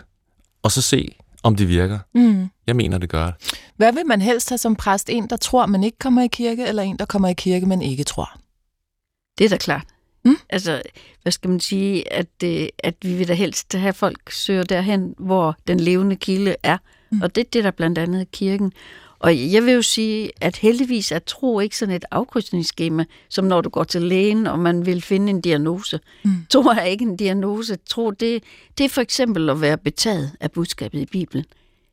og så se, om det virker. Mm. Jeg mener, det gør det. Hvad vil man helst have som præst? En, der tror, man ikke kommer i kirke, eller en, der kommer i kirke, men ikke tror? Det er da klart. Mm. Altså, hvad skal man sige, at, øh, at vi vil da helst have folk søger derhen, hvor den levende kilde er. Mm. Og det er det, der blandt andet kirken. Og jeg vil jo sige, at heldigvis er tro ikke sådan et afkrydsningsskema, som når du går til lægen, og man vil finde en diagnose. Mm. Tro er ikke en diagnose. Tro, det, det er for eksempel at være betaget af budskabet i Bibelen.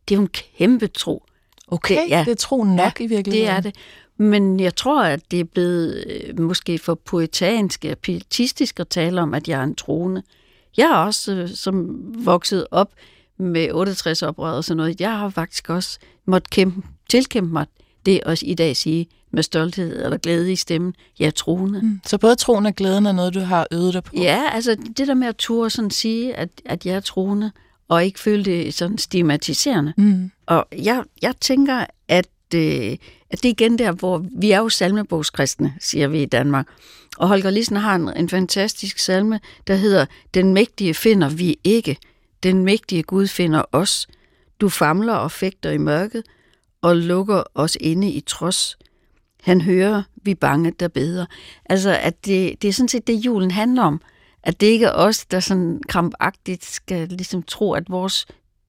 Det er jo en kæmpe tro. Okay, Det- ja. det er tro nok Ja, i virkeligheden. Det er det. Men jeg tror, at det er blevet øh, måske for poetansk og pietistisk at tale om, at jeg er en troende. Jeg er også øh, som vokset op med 68 oprør og sådan noget. Jeg har faktisk også måttet kæmpe, tilkæmpe mig det at i dag sige med stolthed eller glæde i stemmen, jeg er troende. Mm. Så både troen og glæden er noget, du har øvet dig på? Ja, altså det der med at turde sådan sige, at, at jeg er troende, og ikke føle det sådan stigmatiserende. Mm. Og jeg, jeg tænker, at, øh, at det er igen der, hvor vi er jo salmebogskristne, siger vi i Danmark. Og Holger Lissen har en, en fantastisk salme, der hedder, Den mægtige finder vi ikke, den mægtige Gud finder os. Du famler og fægter i mørket, og lukker os inde i trods. Han hører, vi bange, der beder. Altså, at det, det er sådan set det, julen handler om. At det ikke er os, der sådan krampagtigt skal ligesom tro, at vores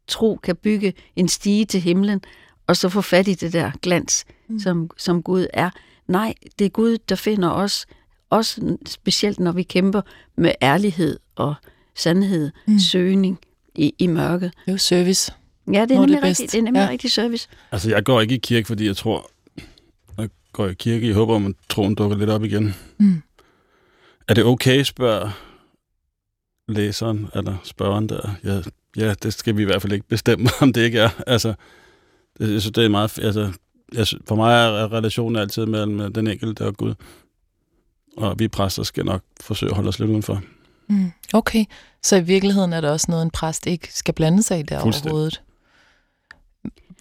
tro kan bygge en stige til himlen, og så få fat i det der glans, mm. som, som Gud er. Nej, det er Gud, der finder os, også specielt når vi kæmper med ærlighed og sandhed, mm. Søgning i, i mørket. Det er jo service. Ja, det er Hvor er det nemlig bedst. rigtigt. Det er nemlig Ja. rigtig service. Altså, jeg går ikke i kirke, fordi jeg tror... Jeg går i kirke i håber om, at troen dukker lidt op igen. Mm. Er det okay, spørger læseren, eller spørgeren der? Ja, ja, det skal vi i hvert fald ikke bestemme, om det ikke er. Altså, jeg synes, det er meget... Altså, jeg, for mig er relationen altid mellem den enkelte og Gud. Og vi præster skal nok forsøge at holde os lidt udenfor. Mm. Okay, så i virkeligheden er der også noget, en præst ikke skal blande sig i der overhovedet.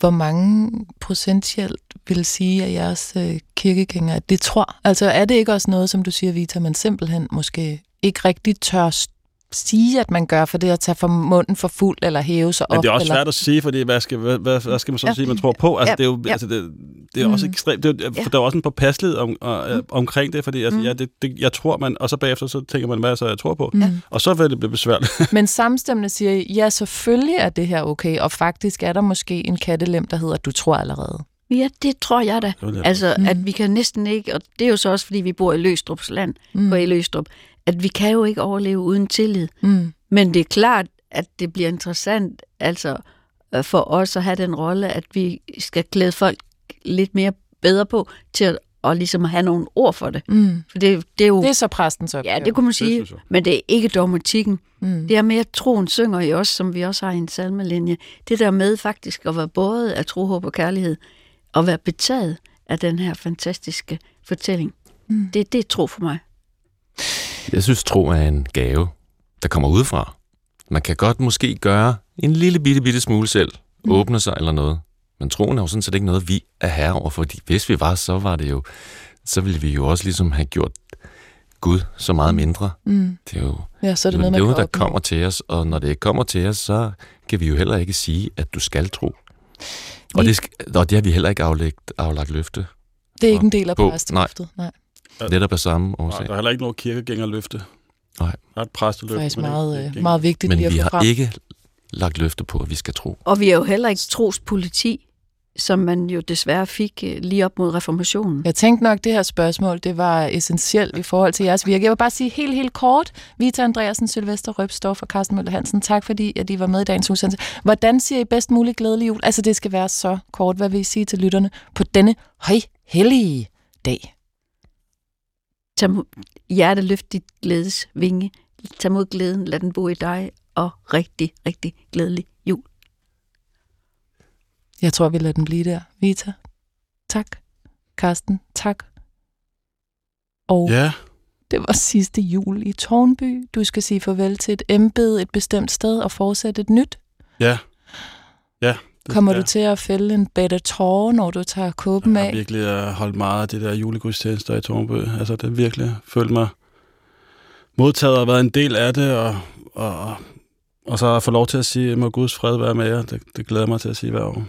Hvor mange procentielt vil sige, at jeres øh, kirkegængere, det tror? Altså er det ikke også noget, som du siger, Vita, man simpelthen måske ikke rigtig tør sige, at man gør, for det at tage for munden for fuld, eller hæve sig op? Men det er også eller... svært at sige, fordi hvad skal, hvad, hvad, hvad skal man så Ja. sige, man tror på? Altså, Ja. det er jo Ja. altså, det, det er også Mm. ekstremt. Det er, jo- Ja. for der er også en påpasselighed om, og, Mm. omkring det, fordi altså, Mm. ja, det, det, jeg tror man, og så bagefter så tænker man, hvad så jeg tror på? Mm. Og så vil det blive besværligt. Men samstemmende siger I, ja, selvfølgelig er det her okay, og faktisk er der måske en kattelem, der hedder, du tror allerede. Ja, det tror jeg da. Altså, Mm. mm. at vi kan næsten ikke, og det er jo så også, fordi vi bor i Løstrups land, Mm. mm. på Løstrup, at vi kan jo ikke overleve uden tillid. Mm. Men det er klart, at det bliver interessant altså øh, for os at have den rolle, at vi skal klæde folk lidt mere bedre på til at og ligesom have nogle ord for det. Mm. For det, det er jo... Det er så præstens opgave. ja, det kunne man sige, jeg. men det er ikke dogmatikken. Mm. Det er mere, at troen synger i os, som vi også har i en salmelinje. Det der med faktisk at være både af tro, håb og kærlighed, og være betaget af den her fantastiske fortælling. Mm. Det, det er tro for mig. Jeg synes, tro er en gave, der kommer udefra. Man kan godt måske gøre en lille bitte, bitte smule selv, Mm. åbne sig eller noget. Men troen er jo sådan set ikke noget, vi er herre over, fordi hvis vi var, så var det jo, så ville vi jo også ligesom have gjort Gud så meget mindre. Mm. Det er jo Ja, så er det noget, kan der opnå. kommer til os, og når det kommer til os, så kan vi jo heller ikke sige, at du skal tro. Og det, og det har vi heller ikke aflagt, aflagt løfte. Det er ikke en del af præsteløftet. Nej. Netop af samme Nej, årsag. der er heller ikke noget kirkegængerløfte. Nej. Der er et præsteløfte. Faktisk men ikke meget, øh, meget vigtigt Men at vi har frem. ikke lagt løfte på, at vi skal tro. Og vi er jo heller ikke trospoliti, som man jo desværre fik øh, lige op mod reformationen. Jeg tænkte nok, det her spørgsmål, det var essentielt i forhold til jeres virke. Jeg vil bare sige helt, helt kort. Vita Andreasen, Sylvester Røbstorff og Carsten Møller Hansen, tak fordi, at I var med i dagens udsendelse. Hvordan siger I bedst muligt glædelig jul? Altså, det skal være så kort. Hvad vil I sige til lytterne på denne højhellige dag? Tag mod, hjerte løft dit glædes vinge. Tag mod glæden, lad den bo i dig, og rigtig, rigtig glædelig jul. Jeg tror, vi lader den blive der. Vita, tak. Karsten, tak. Og Ja, det var sidste jul i Tornby. Du skal sige farvel til et embede et bestemt sted og fortsætte et nyt. ja. Ja. Kommer skal du til at fælde en bedre tårer, når du tager kåben Jeg har af? virkelig øh, holdt meget af det der julegudstjenester i Tornby. Altså, det virkelig følt mig modtaget og været en del af det, og, og, og så få lov til at sige, må Guds fred være med jer. Det, det glæder mig til at sige hver år.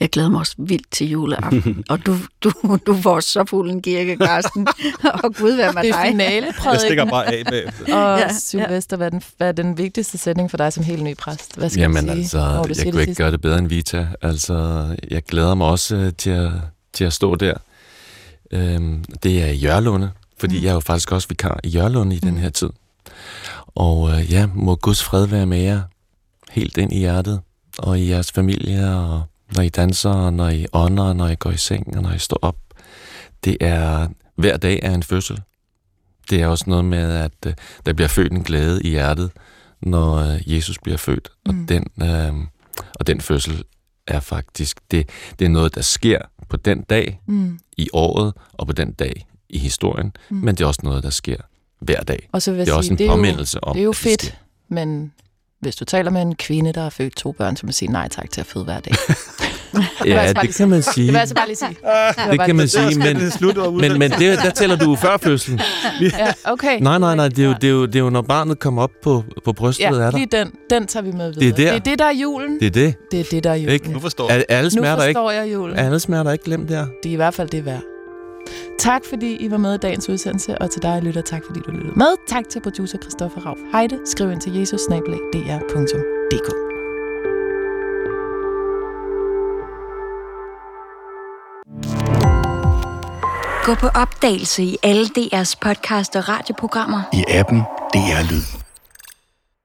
Jeg glæder mig også vildt til juleaften. og du, du, du får så fuld en kirke, Karsten. og Gud være med Det er dig. finaleprædiken. bare af bag. Og Ja, ja, ja. Sylvester, hvad er, den, hvad er den vigtigste sætning for dig som helt ny præst? Hvad skal Jamen du sige, altså, jeg kunne ikke sidste? gøre det bedre end Vita. Altså, jeg glæder mig også øh, til at, til at stå der. Øhm, det er i Jørlunde, fordi Mm. jeg er jo faktisk også vikar i Jørlunde i den Mm. her tid. Og øh, ja, må Guds fred være med jer helt ind i hjertet, og i jeres familie, og når I danser, og når I ånder, og når I går i seng, og når I står op. Det er, hver dag er en fødsel. Det er også noget med, at øh, der bliver født en glæde i hjertet, når øh, Jesus bliver født. Og, Mm. den, øh, og den fødsel er faktisk, det, det er noget, der sker på den dag Mm. i året, og på den dag i historien, Mm. men det er også noget, der sker hver dag. Og så vil Det er sige, også en det er jo, påmindelse om, det er jo fedt, men hvis du taler med en kvinde, der har født to børn, så må sige nej tak til at føde hver dag. Ja, altså bare lige det kan man Det sige. vil jeg altså bare lige sige. Det kan man sige, men, men, men det, der tæller du jo før fødslen. Ja, okay. Nej, nej, nej, det er jo, det er jo, det er jo når barnet kommer op på, på brystet Ja, af dig. lige den, den tager vi med videre. Det er der. det er det, der er julen. Det er det. Det er det, der er julen. Ikke? Nu forstår Er, alle Nu smerter ikke, forstår jeg julen. alle smerter ikke glemt der. Det er i hvert fald det værd. Tak fordi I var med i dagens udsendelse, og til dig, lytter, tak fordi du lyttede med. Tak til producer Christoffer Rauf Heide. Skriv ind til jesus Gå på opdagelse i alle DR's podcast og radioprogrammer. I appen DR Lyd.